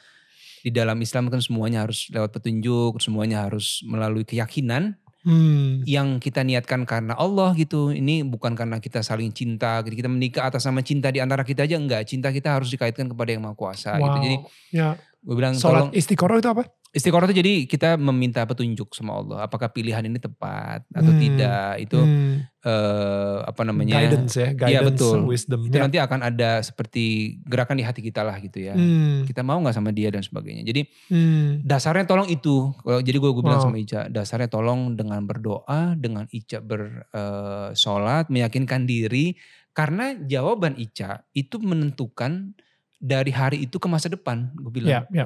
di dalam Islam kan semuanya harus lewat petunjuk, semuanya harus melalui keyakinan hmm. yang kita niatkan karena Allah gitu. Ini bukan karena kita saling cinta, gitu. kita menikah atas nama cinta di antara kita aja enggak. Cinta kita harus dikaitkan kepada yang Maha Kuasa wow. gitu. Jadi ya. gue bilang sholat istiqoroh itu apa? Istiqoroh itu jadi kita meminta petunjuk sama Allah. Apakah pilihan ini tepat atau Hmm. tidak. Itu Hmm. eh, apa namanya. guidance ya, Iya, guidance, betul. wisdom. Itu ya. nanti akan ada seperti gerakan di hati kita lah gitu ya. Hmm. Kita mau nggak sama dia dan sebagainya. Jadi Hmm. dasarnya tolong itu. Kalau jadi gue bilang Wow. sama Ica, dasarnya tolong dengan berdoa, dengan Ica bersolat, meyakinkan diri. Karena jawaban Ica itu menentukan dari hari itu ke masa depan. Gue bilang. Ya, ya.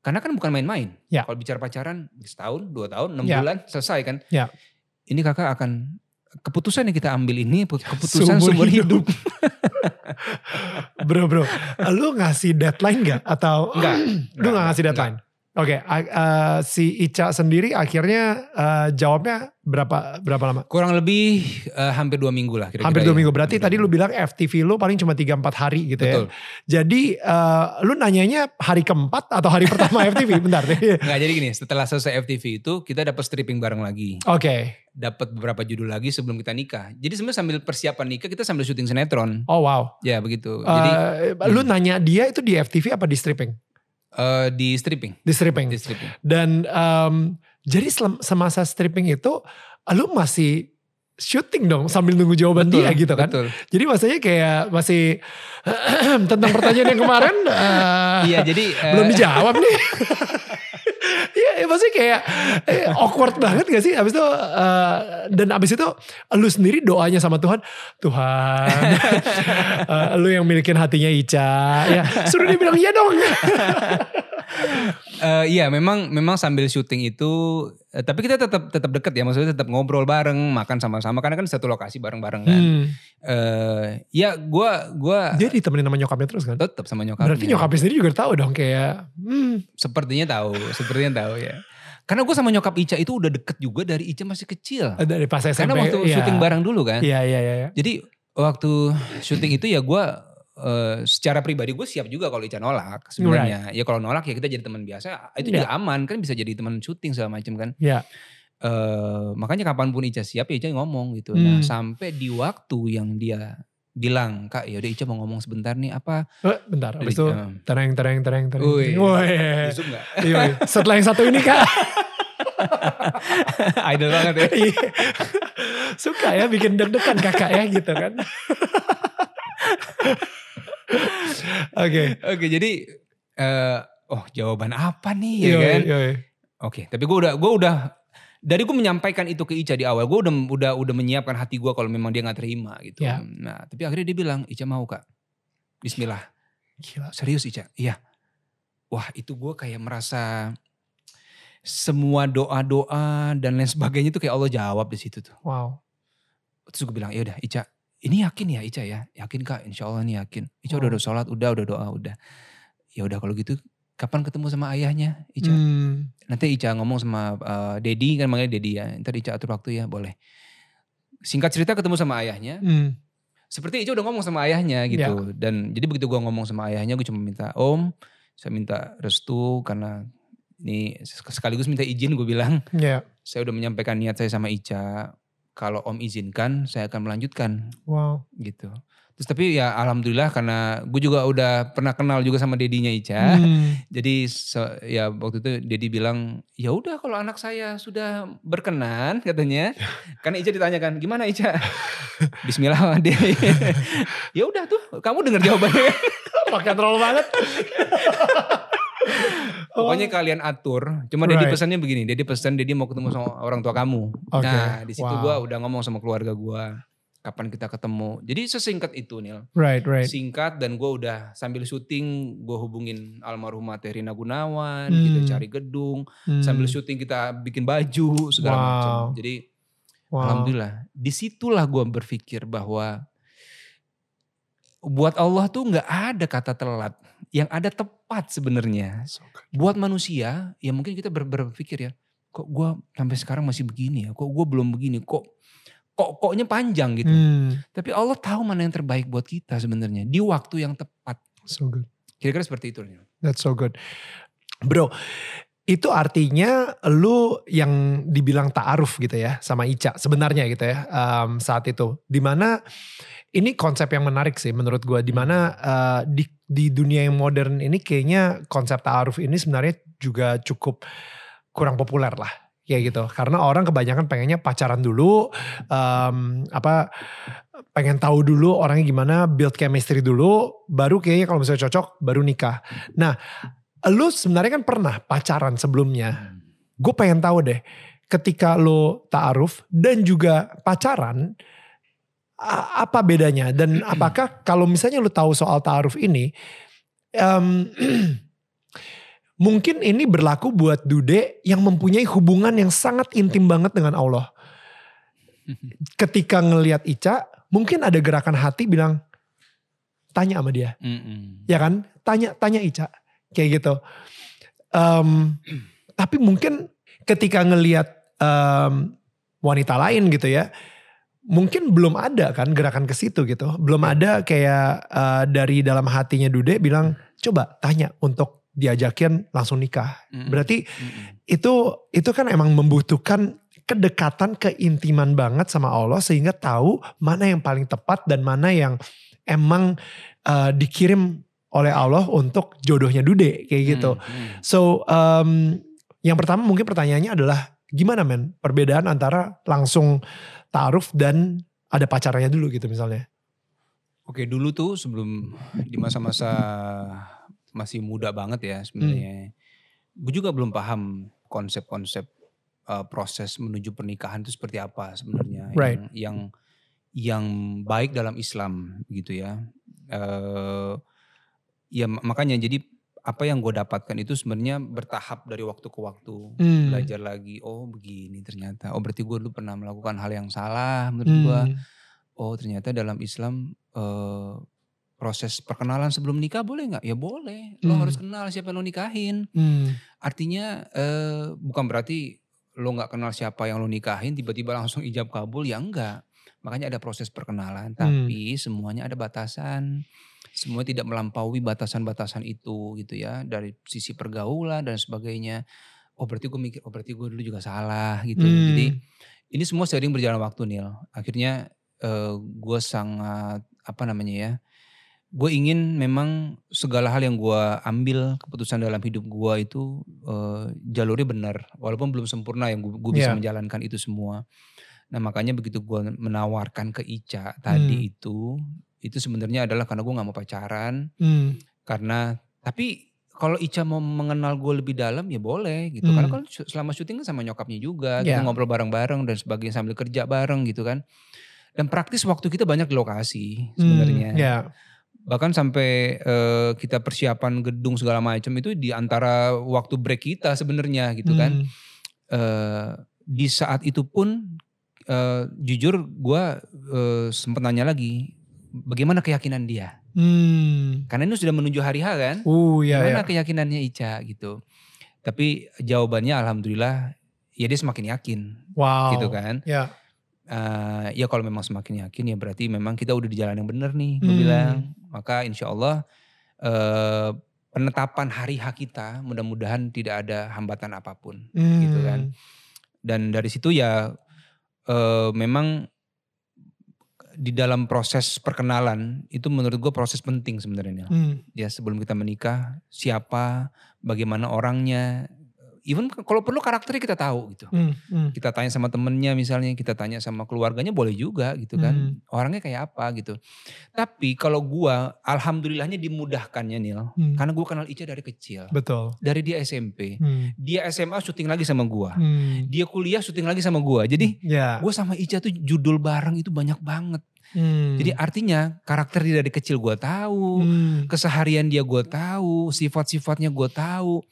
Karena kan bukan main-main. Ya. Kalau bicara pacaran setahun, dua tahun, enam Ya. bulan selesai kan. Ya. Ini kakak akan keputusan yang kita ambil ini keputusan Seumur seumur hidup. Bro, bro, lu ngasih deadline gak? Atau Enggak. lu gak ngasih deadline? Oke, a- uh, si Ica sendiri akhirnya uh, jawabnya berapa berapa lama? Kurang lebih eh, hampir dua minggu lah kira-kira. Hampir dua ya. minggu. Berarti Hampir tadi lu dua bilang FTV lu paling cuma 3-4 hari gitu Betul. ya. Jadi uh, lu nanyanya hari keempat atau hari pertama FTV? Bentar deh. Enggak jadi gini, setelah selesai FTV itu kita dapat stripping bareng lagi. Oke. Dapat beberapa judul lagi sebelum kita nikah. Jadi sebenarnya sambil persiapan nikah kita sambil syuting sinetron. Oh wow. Ya begitu. Jadi Uh, lu nanya dia itu di FTV apa di stripping? Eh, di stripping. Di stripping. Di stripping. Dan em, jadi semasa stripping itu lu masih syuting dong sambil nunggu jawaban dia gitu kan. Betul. Jadi maksudnya kayak masih tentang pertanyaan yang kemarin eh, Iya jadi eh, belum dijawab nih. Kayak eh, awkward banget gak sih? Abis itu eh, dan abis itu lu sendiri doanya sama Tuhan, Tuhan, eh, lu yang milikin hatinya Ica, ya suruh dia bilang iya dong. Eh, iya memang memang sambil syuting itu tapi kita tetap tetap deket ya maksudnya tetap ngobrol bareng makan sama-sama karena kan satu lokasi bareng-bareng kan. Hmm. Eh, ya gua gua Dia ditemenin sama nyokapnya terus kan? tetap sama nyokapnya. Berarti nyokapnya sendiri juga tahu dong kayak, hmm, Sepertinya tahu, sepertinya tahu ya. Karena gue sama nyokap Ica itu udah deket juga dari Ica masih kecil. dari pas SMP. Karena waktu iya. syuting bareng dulu kan. Iya, iya, iya. iya. Jadi waktu syuting itu ya gue eh, secara pribadi gue siap juga kalau Ica nolak sebenarnya. Ya kalau nolak ya kita jadi teman biasa. Itu juga aman kan bisa jadi teman syuting segala macam kan. Iya. Eh, makanya kapan pun Ica siap ya Ica ngomong gitu. Nah Hmm. sampai di waktu yang dia bilang kak ya udah Ica mau ngomong sebentar nih apa? Eh, bentar, abis itu Eh, tereng, tereng, tereng, tereng. Zoom nggak? Iya, iya. Setelah yang satu ini kak. Idol banget ya. Iya. Suka ya bikin deg-degan kakak ya gitu kan. Oke. Oke jadi eh oh jawaban apa nih ya Yoi, kan? yoi. Oke tapi gue udah gue udah dari gue menyampaikan itu ke Ica di awal gue udah udah udah menyiapkan hati gue kalau memang dia nggak terima gitu. Ya. Nah tapi akhirnya dia bilang Ica mau kak. Bismillah Gila. serius Ica iya. Wah itu gue kayak merasa semua doa-doa dan lain sebagainya itu kayak Allah jawab di situ tuh. Wow. Terus gue bilang ya udah Ica ini yakin ya Ica ya yakin kak Insya Allah nih yakin. Ica udah Oh. udah sholat udah udah doa udah. Ya udah kalau gitu kapan ketemu sama ayahnya Ica? Hmm. Nanti Ica ngomong sama uh, Dedi kan manggilnya Dedi ya. Ntar Ica atur waktu ya boleh. Singkat cerita ketemu sama ayahnya. Hmm. Seperti Ica udah ngomong sama ayahnya gitu. Dan jadi begitu gua ngomong sama ayahnya gue cuma minta om. Saya minta restu karena ini sekaligus minta izin gue bilang. Ya. Saya udah menyampaikan niat saya sama Ica. Kalau om izinkan saya akan melanjutkan Wow. gitu. Terus tapi ya alhamdulillah karena gue juga udah pernah kenal juga sama dedinya Ica. Hmm. Jadi se- ya waktu itu Dedi bilang ya udah kalau anak saya sudah berkenan katanya. Karena Ica ditanyakan gimana Ica? Bismillah dia. ya udah tuh kamu dengar jawabannya. Pakai troll banget. Pokoknya kalian atur. Cuma Dedi Right. pesannya begini. Dedi pesan Dedi mau ketemu sama orang tua kamu. Oke, Nah di situ wow. gua udah ngomong sama keluarga gua. Kapan kita ketemu. Jadi sesingkat itu Nil. Right, right. Singkat dan gue udah sambil syuting gue hubungin almarhumah Terina Gunawan. Hmm. Kita cari gedung. Hmm. sambil syuting kita bikin baju segala Wow. macam. Jadi Wow. alhamdulillah di situlah gue berpikir bahwa buat Allah tuh nggak ada kata telat, yang ada tepat sebenarnya. So. Buat manusia ya mungkin kita ber- berpikir ya, kok gue sampai sekarang masih begini ya, kok gue belum begini, kok kok koknya panjang gitu. Hmm. Tapi Allah tahu mana yang terbaik buat kita sebenarnya di waktu yang tepat. So good. Kira-kira seperti itu. That's so good. Bro, itu artinya lu yang dibilang ta'aruf gitu ya sama Ica sebenarnya gitu ya um, saat itu. Di mana ini konsep yang menarik sih menurut gue. Di mana uh, di, di dunia yang modern ini kayaknya konsep ta'aruf ini sebenarnya juga cukup kurang populer lah kayak gitu. Karena orang kebanyakan pengennya pacaran dulu um, apa pengen tahu dulu orangnya gimana build chemistry dulu baru kayaknya kalau misalnya cocok baru nikah. Nah lu sebenarnya kan pernah pacaran sebelumnya. Gue pengen tahu deh ketika lo ta'aruf dan juga pacaran apa bedanya? Dan apakah kalau misalnya lu tahu soal ta'aruf ini um, Mungkin ini berlaku buat Dude yang mempunyai hubungan yang sangat intim banget dengan Allah. Ketika ngelihat Ica, mungkin ada gerakan hati bilang, tanya sama dia. Mm -mm. Ya kan? Tanya tanya Ica. Kayak gitu. Um, tapi mungkin ketika ngelihat um, wanita lain gitu ya, mungkin belum ada kan gerakan ke situ gitu. Belum ada kayak uh, dari dalam hatinya Dude bilang, coba tanya untuk diajakin langsung nikah. Mm-hmm. Berarti mm-hmm. itu itu kan emang membutuhkan kedekatan keintiman banget sama Allah sehingga tahu mana yang paling tepat dan mana yang emang uh, dikirim oleh Allah untuk jodohnya Dude kayak gitu. Mm-hmm. So um, yang pertama mungkin pertanyaannya adalah gimana men perbedaan antara langsung taruh dan ada pacarnya dulu gitu misalnya. Oke dulu tuh sebelum di masa-masa masih muda banget ya sebenarnya. Hmm. Gue juga belum paham konsep-konsep uh, proses menuju pernikahan itu seperti apa sebenarnya right. yang yang yang baik dalam Islam gitu ya. Uh, ya makanya jadi apa yang gue dapatkan itu sebenarnya bertahap dari waktu ke waktu hmm. belajar lagi oh begini ternyata oh berarti gue dulu pernah melakukan hal yang salah menurut hmm. gue oh ternyata dalam Islam uh, proses perkenalan sebelum nikah boleh nggak? Ya boleh. Lo hmm. harus kenal siapa yang lo nikahin. Hmm. Artinya eh, bukan berarti lo nggak kenal siapa yang lo nikahin tiba-tiba langsung ijab kabul ya enggak. Makanya ada proses perkenalan, hmm. tapi hmm. semuanya ada batasan. Semua tidak melampaui batasan-batasan itu gitu ya dari sisi pergaulan dan sebagainya. Oh berarti gue mikir, oh berarti gue dulu juga salah gitu. Hmm. Jadi ini semua sering berjalan waktu Nil. Akhirnya eh, gue sangat apa namanya ya gue ingin memang segala hal yang gue ambil keputusan dalam hidup gue itu uh, jalurnya benar walaupun belum sempurna yang gue bisa yeah. menjalankan itu semua nah makanya begitu gue menawarkan ke Ica tadi hmm. itu itu sebenarnya adalah karena gue nggak mau pacaran hmm. karena tapi kalau Ica mau mengenal gue lebih dalam ya boleh gitu hmm. karena kan selama syuting kan sama nyokapnya juga yeah. kita ngobrol bareng-bareng dan sebagainya sambil kerja bareng gitu kan dan praktis waktu kita banyak di lokasi sebenarnya hmm, yeah bahkan sampai uh, kita persiapan gedung segala macam itu di antara waktu break kita sebenarnya gitu kan. Hmm. Uh, di saat itu pun uh, jujur gue uh, sempat nanya lagi bagaimana keyakinan dia. Hmm. Karena ini sudah menuju hari H kan. Uh, iya, Gimana iya. keyakinannya Ica gitu. Tapi jawabannya alhamdulillah ya dia semakin yakin. Wow. Gitu kan. Ya uh, ya kalau memang semakin yakin ya berarti memang kita udah di jalan yang benar nih gue hmm. bilang maka insya Allah uh, penetapan hari hak kita mudah-mudahan tidak ada hambatan apa pun hmm. gitu kan dan dari situ ya uh, memang di dalam proses perkenalan itu menurut gue proses penting sebenarnya hmm. ya sebelum kita menikah siapa bagaimana orangnya even kalau perlu karakternya kita tahu gitu. Hmm, hmm. Kita tanya sama temennya misalnya, kita tanya sama keluarganya boleh juga gitu kan. Hmm. Orangnya kayak apa gitu. Tapi kalau gua alhamdulillahnya dimudahkannya Nil. Hmm. Karena gua kenal Ica dari kecil. Betul. Dari dia SMP. Hmm. Dia SMA syuting lagi sama gua. Hmm. Dia kuliah syuting lagi sama gua. Jadi yeah. gua sama Ica tuh judul bareng itu banyak banget. Hmm. Jadi artinya karakter dia dari kecil gue tahu, hmm. keseharian dia gue tahu, sifat-sifatnya gue tahu.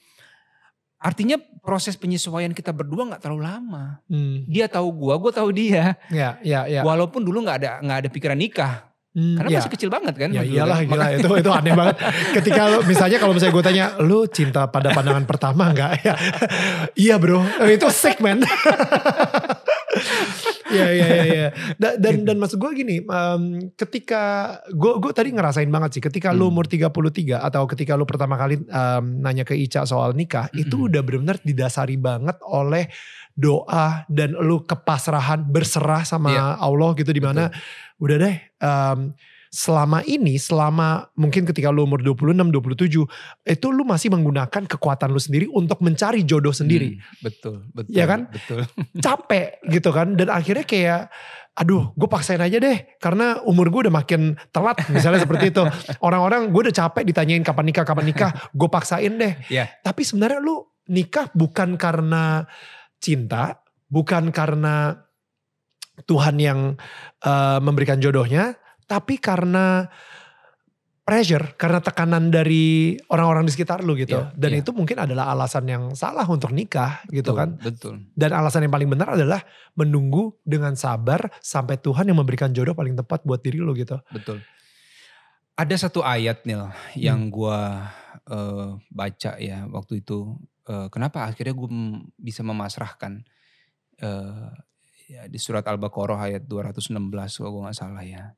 Artinya proses penyesuaian kita berdua nggak terlalu lama. Hmm. Dia tahu gua, gua tahu dia. Ya, ya, ya. Walaupun dulu nggak ada nggak ada pikiran nikah. Hmm, Karena ya. masih kecil banget kan. Ya iyalah gila itu itu aneh banget. Ketika lo misalnya kalau misalnya gue tanya, lu cinta pada pandangan pertama nggak? Ya, iya bro, itu man. Iya iya iya. Ya. Dan dan, dan maksud gue gini, um, ketika gue gue tadi ngerasain banget sih, ketika hmm. lu umur 33 atau ketika lu pertama kali um, nanya ke Ica soal nikah, hmm. itu udah benar-benar didasari banget oleh doa dan lu kepasrahan berserah sama yeah. Allah gitu di mana udah deh um, selama ini, selama mungkin ketika lu umur 26, 27, itu lu masih menggunakan kekuatan lu sendiri untuk mencari jodoh sendiri. Hmm, betul, betul. Ya kan? Betul. Capek gitu kan. Dan akhirnya kayak, aduh gue paksain aja deh. Karena umur gue udah makin telat misalnya seperti itu. Orang-orang gue udah capek ditanyain kapan nikah, kapan nikah. Gue paksain deh. Ya. Tapi sebenarnya lu nikah bukan karena cinta, bukan karena Tuhan yang uh, memberikan jodohnya, tapi karena pressure, karena tekanan dari orang-orang di sekitar lu gitu. Iya, Dan iya. itu mungkin adalah alasan yang salah untuk nikah gitu Betul, kan. Betul. Dan alasan yang paling benar adalah menunggu dengan sabar sampai Tuhan yang memberikan jodoh paling tepat buat diri lu gitu. Betul. Ada satu ayat Nil yang Hmm. gua eh, baca ya waktu itu. Eh, kenapa akhirnya gue bisa memasrahkan eh, ya, di surat Al-Baqarah ayat 216 kalau gue nggak salah ya.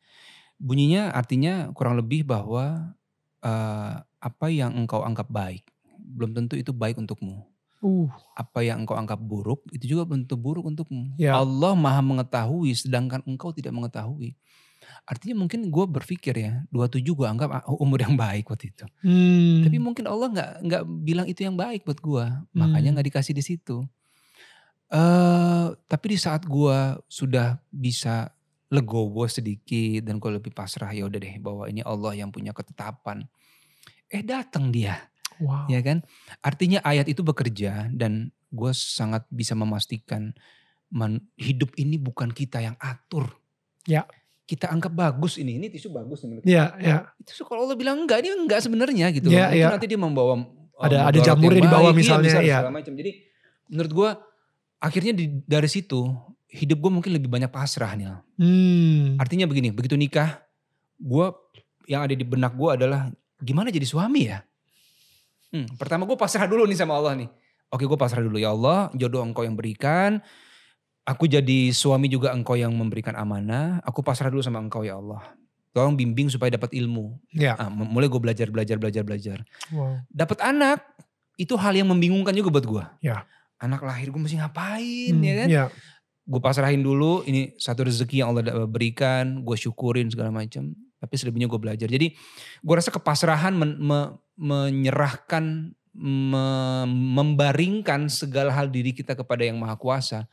Bunyinya artinya kurang lebih bahwa eh, apa yang engkau anggap baik belum tentu itu baik untukmu. Uh, Apa yang engkau anggap buruk itu juga belum tentu buruk untukmu. Ya. Allah maha mengetahui sedangkan engkau tidak mengetahui. Artinya mungkin gue berpikir ya 27 gue anggap ah, umur yang baik waktu itu. hmm, Tapi mungkin Allah nggak nggak bilang itu yang baik buat gue. Makanya Hmm. nggak dikasih di situ. eh tapi di saat gue sudah bisa legowo sedikit dan gue lebih pasrah ya udah deh bahwa ini Allah yang punya ketetapan. Eh datang dia wow. ya kan? Artinya ayat itu bekerja dan gue sangat bisa memastikan man- hidup ini bukan kita yang atur. Ya. Kita anggap bagus ini, ini tisu bagus menurut Ya, ya. Itu kalau Allah bilang enggak, dia enggak sebenarnya gitu. Ya, loh. Itu ya. nanti dia membawa uh, Ada- ada jamurnya yang di bawah iya, misalnya, bisa, ya. macam. Jadi menurut gue akhirnya di, dari situ hidup gue mungkin lebih banyak pasrah nih. Hmm. Artinya begini, begitu nikah, gue yang ada di benak gue adalah gimana jadi suami ya? Hmm, pertama gue pasrah dulu nih sama Allah nih. Oke gue pasrah dulu ya Allah, jodoh engkau yang berikan. Aku jadi suami juga engkau yang memberikan amanah. Aku pasrah dulu sama engkau ya Allah. Tolong bimbing supaya dapat ilmu. Ya. Ah, m- mulai gue belajar, belajar, belajar, belajar. Wow. Dapat anak, itu hal yang membingungkan juga buat gue. Ya. Anak lahir gue mesti ngapain Hmm, ya kan? Ya. Gue pasrahin dulu ini satu rezeki yang Allah berikan gue syukurin segala macam tapi selebihnya gue belajar jadi gue rasa kepasrahan men- me- menyerahkan me- membaringkan segala hal diri kita kepada yang maha kuasa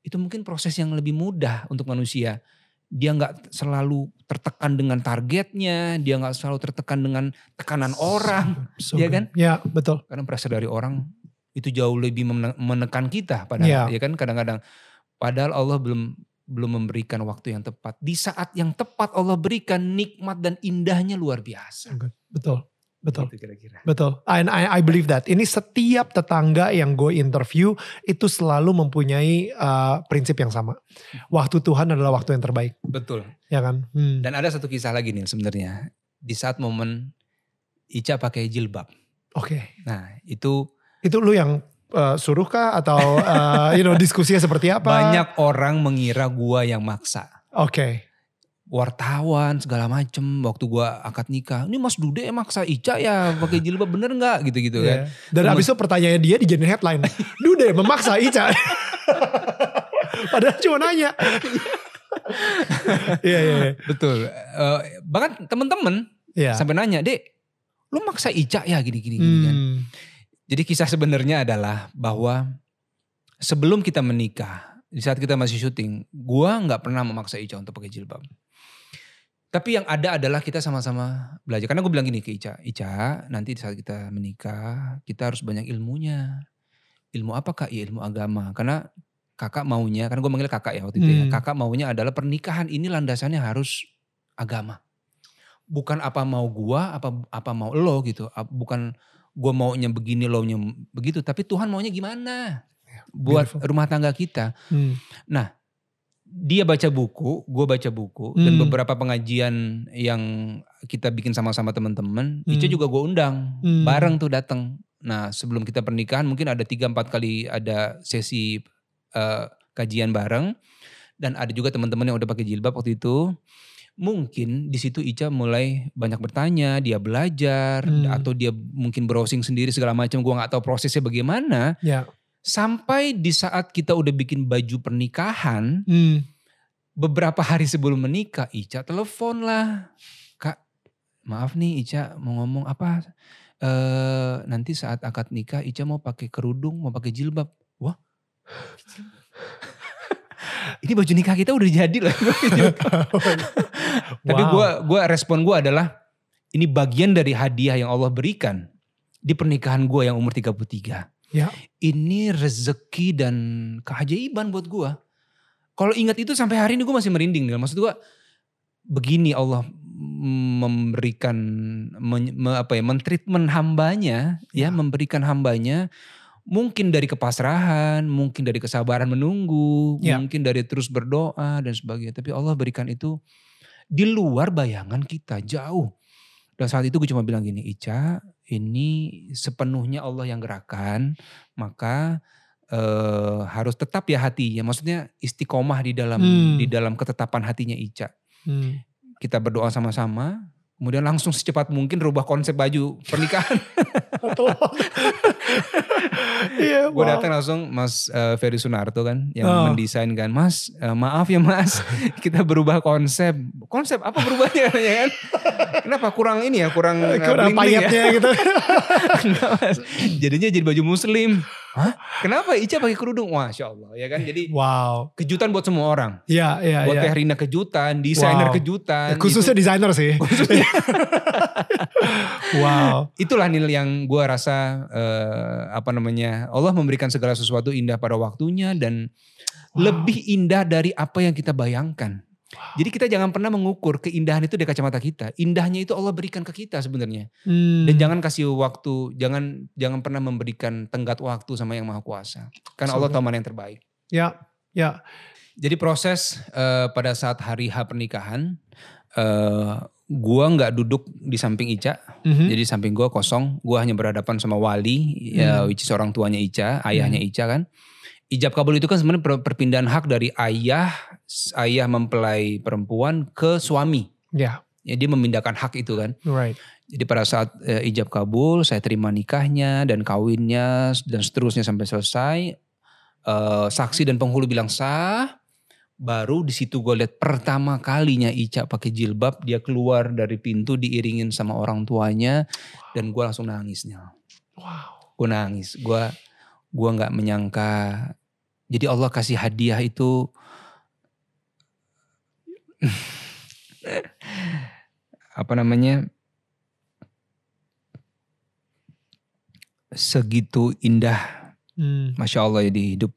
itu mungkin proses yang lebih mudah untuk manusia dia nggak selalu tertekan dengan targetnya dia nggak selalu tertekan dengan tekanan orang So good. kan? Ya, betul. karena pressure dari orang itu jauh lebih mene- menekan kita padahal Iya. ya kan kadang-kadang padahal Allah belum belum memberikan waktu yang tepat di saat yang tepat Allah berikan nikmat dan indahnya luar biasa Betul. Betul. Gitu kira-kira Betul. And I, I believe that. Ini setiap tetangga yang gue interview itu selalu mempunyai uh, prinsip yang sama. Waktu Tuhan adalah waktu yang terbaik. betul Ya kan? Hmm. dan ada satu kisah lagi nih sebenarnya di saat momen Ica pakai jilbab Oke. nah itu Itu lu yang uh, suruh kah atau uh, you know diskusinya seperti apa? banyak orang mengira gua yang maksa Oke. wartawan segala macem waktu gua akad nikah ini Mas Dude maksa Ica ya pakai jilbab bener nggak gitu-gitu kan Iya. Dan Temen- abis itu pertanyaan dia dijadiin headline. Dude memaksa Ica. Padahal cuma nanya. Iya, iya, iya. Betul. Eh, bahkan temen-temen Iya. sampai nanya, Dek, lu maksa Ica ya gini-gini gini kan. Jadi kisah sebenarnya adalah bahwa sebelum kita menikah, di saat kita masih syuting, gua nggak pernah memaksa Ica untuk pakai jilbab. Tapi yang ada adalah kita sama-sama belajar. Karena gue bilang gini ke Ica, Ica nanti di saat kita menikah, kita harus banyak ilmunya. Ilmu apa kak? Ya ilmu agama. Karena kakak maunya, karena gue manggil kakak ya waktu itu ya. Hmm. Kakak maunya adalah pernikahan ini landasannya harus agama. Bukan apa mau gua, apa apa mau lo gitu. Bukan gue maunya begini, lo nya begitu. Tapi Tuhan maunya gimana? Buat beautiful. rumah tangga kita. Hmm. Dia baca buku, gue baca buku. Dan Hmm. beberapa pengajian yang kita bikin sama-sama teman-teman. Hmm. Ica juga gue undang. Hmm. Bareng tuh datang. Nah sebelum kita pernikahan mungkin ada 3-4 kali ada sesi eh, kajian bareng. Dan ada juga teman-teman yang udah pakai jilbab waktu itu. Mungkin di situ Ica mulai banyak bertanya, dia belajar Hmm. atau dia mungkin browsing sendiri segala macam. Gua nggak tahu prosesnya bagaimana. Ya. Sampai di saat kita udah bikin baju pernikahan, Hmm. beberapa hari sebelum menikah Ica telepon lah. Kak maaf nih Ica mau ngomong apa. Eh nanti saat akad nikah Ica mau pakai kerudung, mau pakai jilbab. Wah. Ini baju nikah kita udah jadi loh. Tapi Wow. gua respon gua adalah ini bagian dari hadiah yang Allah berikan di pernikahan gua yang umur 33. Ya. Ini rezeki dan keajaiban buat gua. Kalau ingat itu sampai hari ini gua masih merinding. Maksud gua begini Allah memberikan men, me- apa ya mentreatment hambanya ya Ya. memberikan hambanya mungkin dari kepasrahan mungkin dari kesabaran menunggu Ya. mungkin dari terus berdoa dan sebagainya tapi Allah berikan itu di luar bayangan kita jauh dan saat itu gue cuma bilang gini Ica ini sepenuhnya Allah yang gerakan maka eh, harus tetap ya hatinya maksudnya istiqomah di dalam Hmm. di dalam ketetapan hatinya Ica Hmm. kita berdoa sama-sama kemudian langsung secepat mungkin rubah konsep baju pernikahan Iya, gue wow. datang langsung Mas eh, Ferry Sunarto kan yang Oh. mendesain kan Mas eh, maaf ya Mas kita berubah konsep konsep apa berubahnya ya kan kenapa kurang ini ya kurang eh, Kurang ya payetnya gitu. Enggak, Mas. jadinya jadi baju muslim Hah? kenapa Ica pakai kerudung Wah, Masya Allah ya kan jadi Wow. kejutan buat semua orang Iya, iya, buat. Teh Rina kejutan desainer Wow. kejutan Eh, Khususnya itu- desainer sih. wow. itulah Nil yang gue rasa eh, apa namanya Allah memberikan segala sesuatu indah pada waktunya dan Wow. lebih indah dari apa yang kita bayangkan. Jadi kita jangan pernah mengukur keindahan itu dari kacamata kita. Indahnya itu Allah berikan ke kita sebenarnya. Hmm. Dan jangan kasih waktu, jangan jangan pernah memberikan tenggat waktu sama yang maha kuasa. Karena Allah tahu mana yang terbaik. Ya, ya. Jadi proses eh, pada saat hari H pernikahan, eh, gua nggak duduk di samping Ica. Mhm. Jadi samping gua kosong, gua hanya berhadapan sama wali, ya, Hmm. which is orang tuanya Ica, ayahnya Ica kan. Ijab kabul itu kan sebenarnya per- perpindahan hak dari ayah, ayah mempelai perempuan ke suami. Ya, Ya, dia memindahkan hak itu kan. right. Jadi pada saat eh, ijab kabul, saya terima nikahnya dan kawinnya dan seterusnya sampai selesai. Eh, saksi dan penghulu bilang sah. Baru di situ gue lihat pertama kalinya Ica pakai jilbab, dia keluar dari pintu diiringin sama orang tuanya dan gue langsung nangisnya. Wow. Gue nangis, gue gua nggak menyangka. Jadi Allah kasih hadiah itu apa namanya segitu indah, Hmm. masya Allah ya di hidup.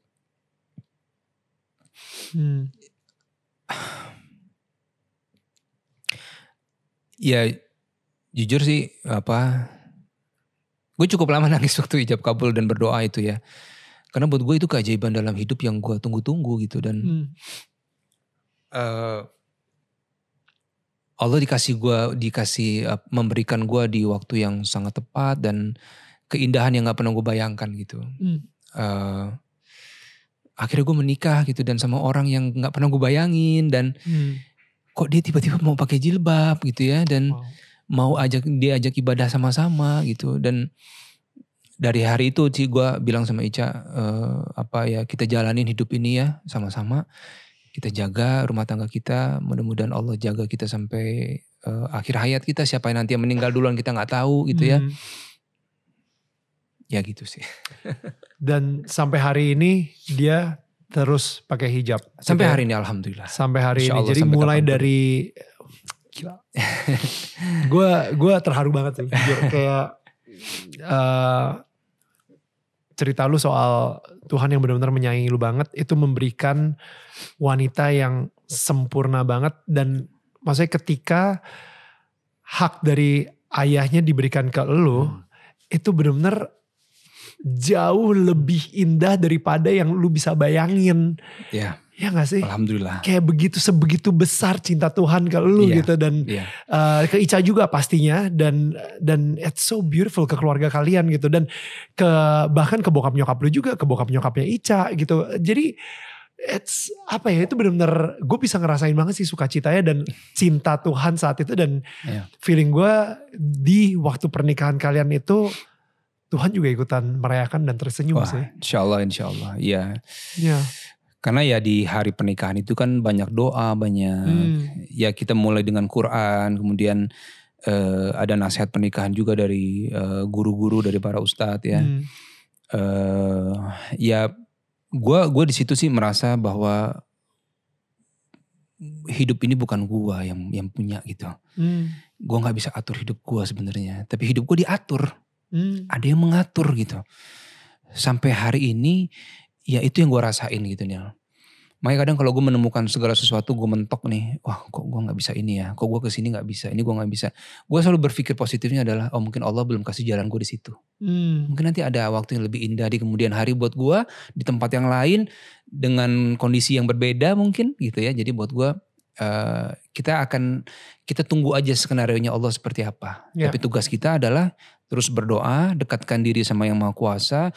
Hmm. Ya jujur sih apa, gue cukup lama nangis waktu ijab kabul dan berdoa itu ya. Karena buat gue itu keajaiban dalam hidup yang gue tunggu-tunggu gitu dan Hmm. eh, Allah dikasih gua dikasih eh, memberikan gua di waktu yang sangat tepat dan keindahan yang nggak pernah gue bayangkan gitu. Hmm. Eh, akhirnya gue menikah gitu dan sama orang yang nggak pernah gue bayangin dan Hmm. kok dia tiba-tiba mau pakai jilbab gitu ya dan Wow. mau ajak dia ajak ibadah sama-sama gitu dan dari hari itu sih gue bilang sama Ica eh, apa ya kita jalanin hidup ini ya sama-sama kita jaga rumah tangga kita mudah-mudahan Allah jaga kita sampai eh, akhir hayat kita siapa yang nanti yang meninggal duluan kita nggak tahu gitu ya Hmm. Ya gitu sih Dan sampai hari ini dia terus pakai hijab. sampai ya? hari ini alhamdulillah Sampai hari Insya ini. Allah Jadi mulai dari gila. Gue gua terharu banget sih. Jujur kayak eh, cerita lu soal Tuhan yang benar-benar menyayangi lu banget itu memberikan wanita yang sempurna banget dan maksudnya ketika hak dari ayahnya diberikan ke lu Hmm. itu benar-benar jauh lebih indah daripada yang lu bisa bayangin. ya Ya gak sih? alhamdulillah Kayak begitu sebegitu besar cinta Tuhan ke lu Iya. gitu dan Iya. eh, ke Ica juga pastinya dan dan it's so beautiful ke keluarga kalian gitu dan ke bahkan ke bokap nyokap lu juga ke bokap nyokapnya Ica gitu. Jadi it's apa ya itu benar-benar gue bisa ngerasain banget sih sukacitanya dan cinta Tuhan saat itu dan Iya. feeling gue di waktu pernikahan kalian itu Tuhan juga ikutan merayakan dan tersenyum Wah, sih. insya Allah insya Allah ya Ya. Karena ya di hari pernikahan itu kan banyak doa, banyak Hmm. ya kita mulai dengan Quran, kemudian eh, ada nasihat pernikahan juga dari eh, guru-guru dari para ustadz ya. Hmm. eh ya gua gua di situ sih merasa bahwa hidup ini bukan gua yang yang punya gitu. Hmm. Gua nggak bisa atur hidup gua sebenarnya, tapi hidup gua diatur. Hmm. Ada yang mengatur gitu. Sampai hari ini ya itu yang gua rasain gitu Nil. Makanya kadang kalau gue menemukan segala sesuatu gue mentok nih, wah kok gue nggak bisa ini ya, kok gue ke sini nggak bisa, ini gue nggak bisa. Gue selalu berpikir positifnya adalah, oh mungkin Allah belum kasih jalan gue di situ. Hmm. Mungkin nanti ada waktu yang lebih indah di kemudian hari buat gue di tempat yang lain dengan kondisi yang berbeda mungkin gitu ya. Jadi buat gue eh, kita akan kita tunggu aja skenario nya Allah seperti apa. Ya. Tapi tugas kita adalah terus berdoa, dekatkan diri sama yang maha kuasa,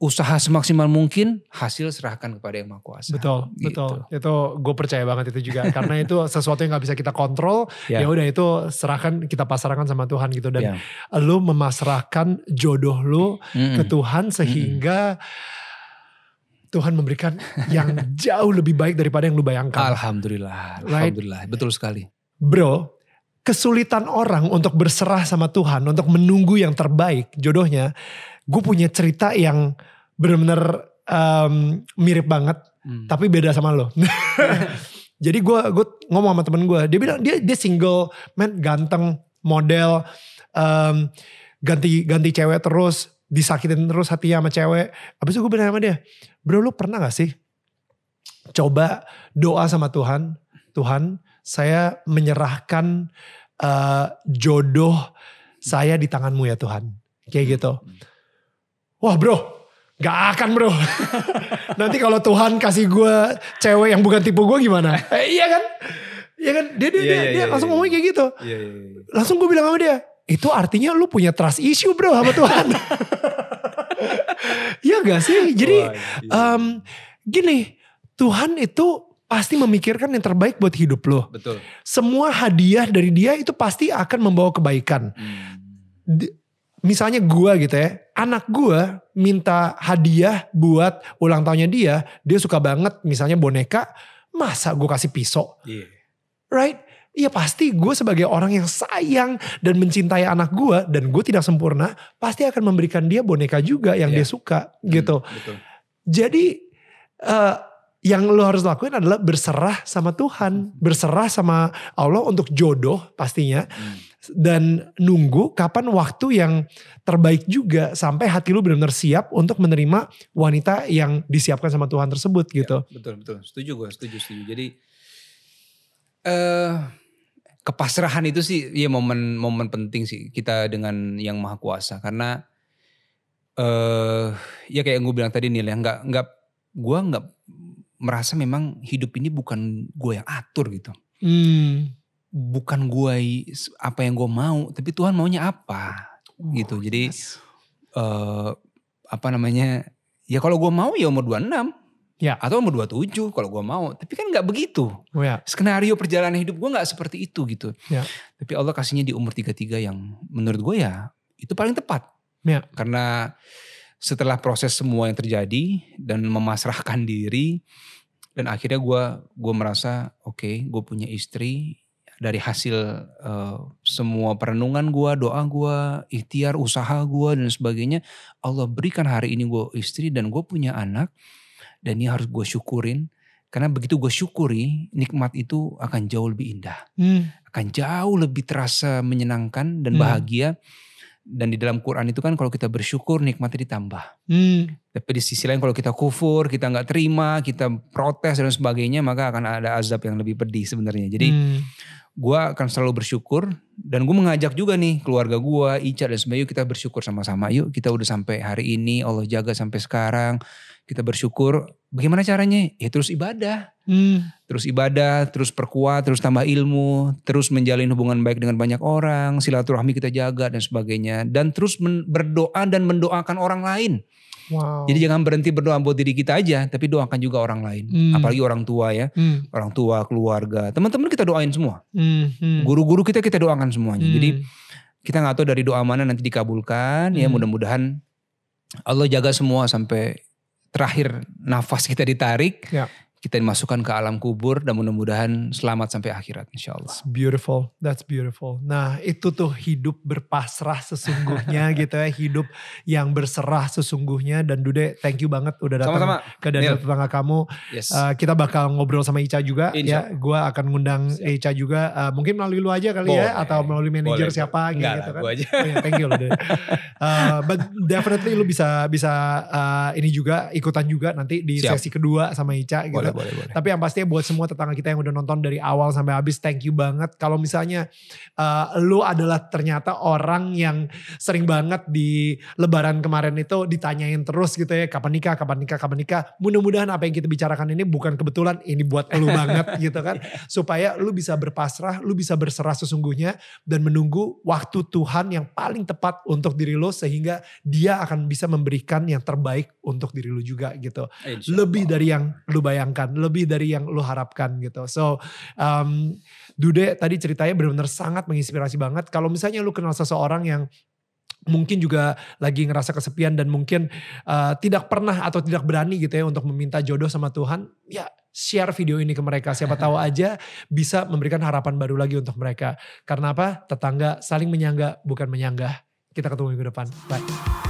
usaha semaksimal mungkin, hasil serahkan kepada yang maha kuasa. Betul, Gitu. betul. Itu gue percaya banget itu juga karena itu sesuatu yang nggak bisa kita kontrol. Ya. Ya udah itu serahkan kita pasrahkan sama Tuhan gitu dan Ya. lu memasrahkan jodoh lu Mm-mm. ke Tuhan sehingga Tuhan memberikan yang jauh lebih baik daripada yang lu bayangkan. Alhamdulillah, Right. alhamdulillah, betul sekali. Bro, kesulitan orang untuk berserah sama Tuhan, untuk menunggu yang terbaik jodohnya. Gue punya cerita yang bener-bener em, mirip banget, Hmm. tapi beda sama lo. Jadi gue gue ngomong sama temen gue, dia bilang dia dia single, man ganteng, model, em, ganti ganti cewek terus, disakitin terus hatinya sama cewek. Habis itu gue bilang sama dia, bro lu pernah gak sih coba doa sama Tuhan, Tuhan saya menyerahkan eh, jodoh saya di tanganmu ya Tuhan. Kayak gitu. Wah bro, gak akan bro. Nanti kalau Tuhan kasih gue cewek yang bukan tipe gue gimana? Eh, iya kan? Iya kan? Dia, dia, Iya, dia, iya, dia iya, langsung ngomong kayak gitu. Iya, iya, iya. Langsung gue bilang sama dia, itu artinya lu punya trust issue bro sama Tuhan. Iya gak sih? Jadi Wah, iya. em, gini, Tuhan itu pasti memikirkan yang terbaik buat hidup lo. betul. Semua hadiah dari dia itu pasti akan membawa kebaikan. Hmm. Di- misalnya gua gitu ya, anak gua minta hadiah buat ulang tahunnya dia, dia suka banget misalnya boneka, masa gue kasih pisau, Iya. right? Iya pasti gue sebagai orang yang sayang dan mencintai anak gue dan gue tidak sempurna, pasti akan memberikan dia boneka juga yang Iya. dia suka gitu. Hmm, betul. Jadi eh, yang lo harus lakuin adalah berserah sama Tuhan, berserah sama Allah untuk jodoh pastinya Hmm. dan nunggu kapan waktu yang terbaik juga sampai hati lu benar-benar siap untuk menerima wanita yang disiapkan sama Tuhan tersebut gitu. Betul, betul. Setuju gue, setuju, setuju. Jadi eh kepasrahan itu sih ya momen-momen penting sih kita dengan yang maha kuasa karena eh ya kayak yang gue bilang tadi nih ya nggak nggak gue nggak merasa memang hidup ini bukan gue yang atur gitu Hmm. bukan gue apa yang gue mau tapi Tuhan maunya apa gitu jadi Yes. eh apa namanya ya kalau gue mau ya umur 26 Ya. atau umur 27 kalau gue mau tapi kan nggak begitu Oh ya. skenario perjalanan hidup gue nggak seperti itu gitu Ya. tapi Allah kasihnya di umur 33 yang menurut gue ya itu paling tepat Ya. karena setelah proses semua yang terjadi dan memasrahkan diri dan akhirnya gue gue merasa oke gue punya istri dari hasil eh, semua perenungan gue doa gue ikhtiar usaha gue dan sebagainya Allah berikan hari ini gue istri dan gue punya anak dan ini harus gue syukurin karena begitu gue syukuri nikmat itu akan jauh lebih indah Hmm. akan jauh lebih terasa menyenangkan dan Hmm. bahagia dan di dalam Quran itu kan kalau kita bersyukur nikmatnya ditambah Hmm. tapi di sisi lain kalau kita kufur kita nggak terima kita protes dan sebagainya maka akan ada azab yang lebih pedih sebenarnya jadi Hmm. gue akan selalu bersyukur dan gue mengajak juga nih keluarga gue Ica dan sebagainya yuk kita bersyukur sama-sama yuk kita udah sampai hari ini Allah jaga sampai sekarang kita bersyukur bagaimana caranya ya terus ibadah Hmm. terus ibadah, terus perkuat, terus tambah ilmu, terus menjalin hubungan baik dengan banyak orang, silaturahmi kita jaga dan sebagainya, dan terus berdoa dan mendoakan orang lain. Wow. Jadi jangan berhenti berdoa buat diri kita aja, tapi doakan juga orang lain, Hmm. apalagi orang tua ya, Hmm. orang tua, keluarga, teman-teman kita doain semua, Hmm. Hmm. guru-guru kita kita doakan semuanya. Hmm. Jadi kita nggak tahu dari doa mana nanti dikabulkan, ya Hmm. mudah-mudahan Allah jaga semua sampai terakhir nafas kita ditarik, Ya. Kita dimasukkan ke alam kubur dan mudah-mudahan selamat sampai akhirat insya Allah. That's beautiful, that's beautiful. Nah itu tuh hidup berpasrah sesungguhnya gitu ya, hidup yang berserah sesungguhnya. Dan Dude, thank you banget udah datang Sama-sama. ke Neil. tetangga kamu. Yes. Uh, kita bakal ngobrol sama Ica juga Insya ya. Gue akan ngundang Siap. Ica juga. Uh, mungkin melalui lu aja kali ya, Boleh. atau melalui manajer siapa Enggak gitu lah, kan. gua aja. Oh, ya, thank you loh. Dude. Uh, but definitely lu bisa bisa uh, ini juga ikutan juga nanti di Siap. sesi kedua sama Ica gitu. boleh, boleh, boleh. Tapi yang pastinya buat semua tetangga kita yang udah nonton dari awal sampai habis, thank you banget. Kalau misalnya uh, lu adalah ternyata orang yang sering banget di lebaran kemarin itu ditanyain terus gitu ya, kapan nikah, kapan nikah, kapan nikah. Mudah-mudahan apa yang kita bicarakan ini bukan kebetulan, ini buat lu banget gitu kan. Supaya lu bisa berpasrah, lu bisa berserah sesungguhnya dan menunggu waktu Tuhan yang paling tepat untuk diri lu sehingga dia akan bisa memberikan yang terbaik untuk diri lu juga gitu lebih dari yang lu bayangkan, lebih dari yang lu harapkan gitu. So, um, Dude tadi ceritanya benar-benar sangat menginspirasi banget. Kalau misalnya lu kenal seseorang yang mungkin juga lagi ngerasa kesepian dan mungkin uh, tidak pernah atau tidak berani gitu ya untuk meminta jodoh sama Tuhan, ya share video ini ke mereka. Siapa tahu aja bisa memberikan harapan baru lagi untuk mereka. Karena apa? Tetangga saling menyangga bukan menyanggah. Kita ketemu minggu depan. Bye.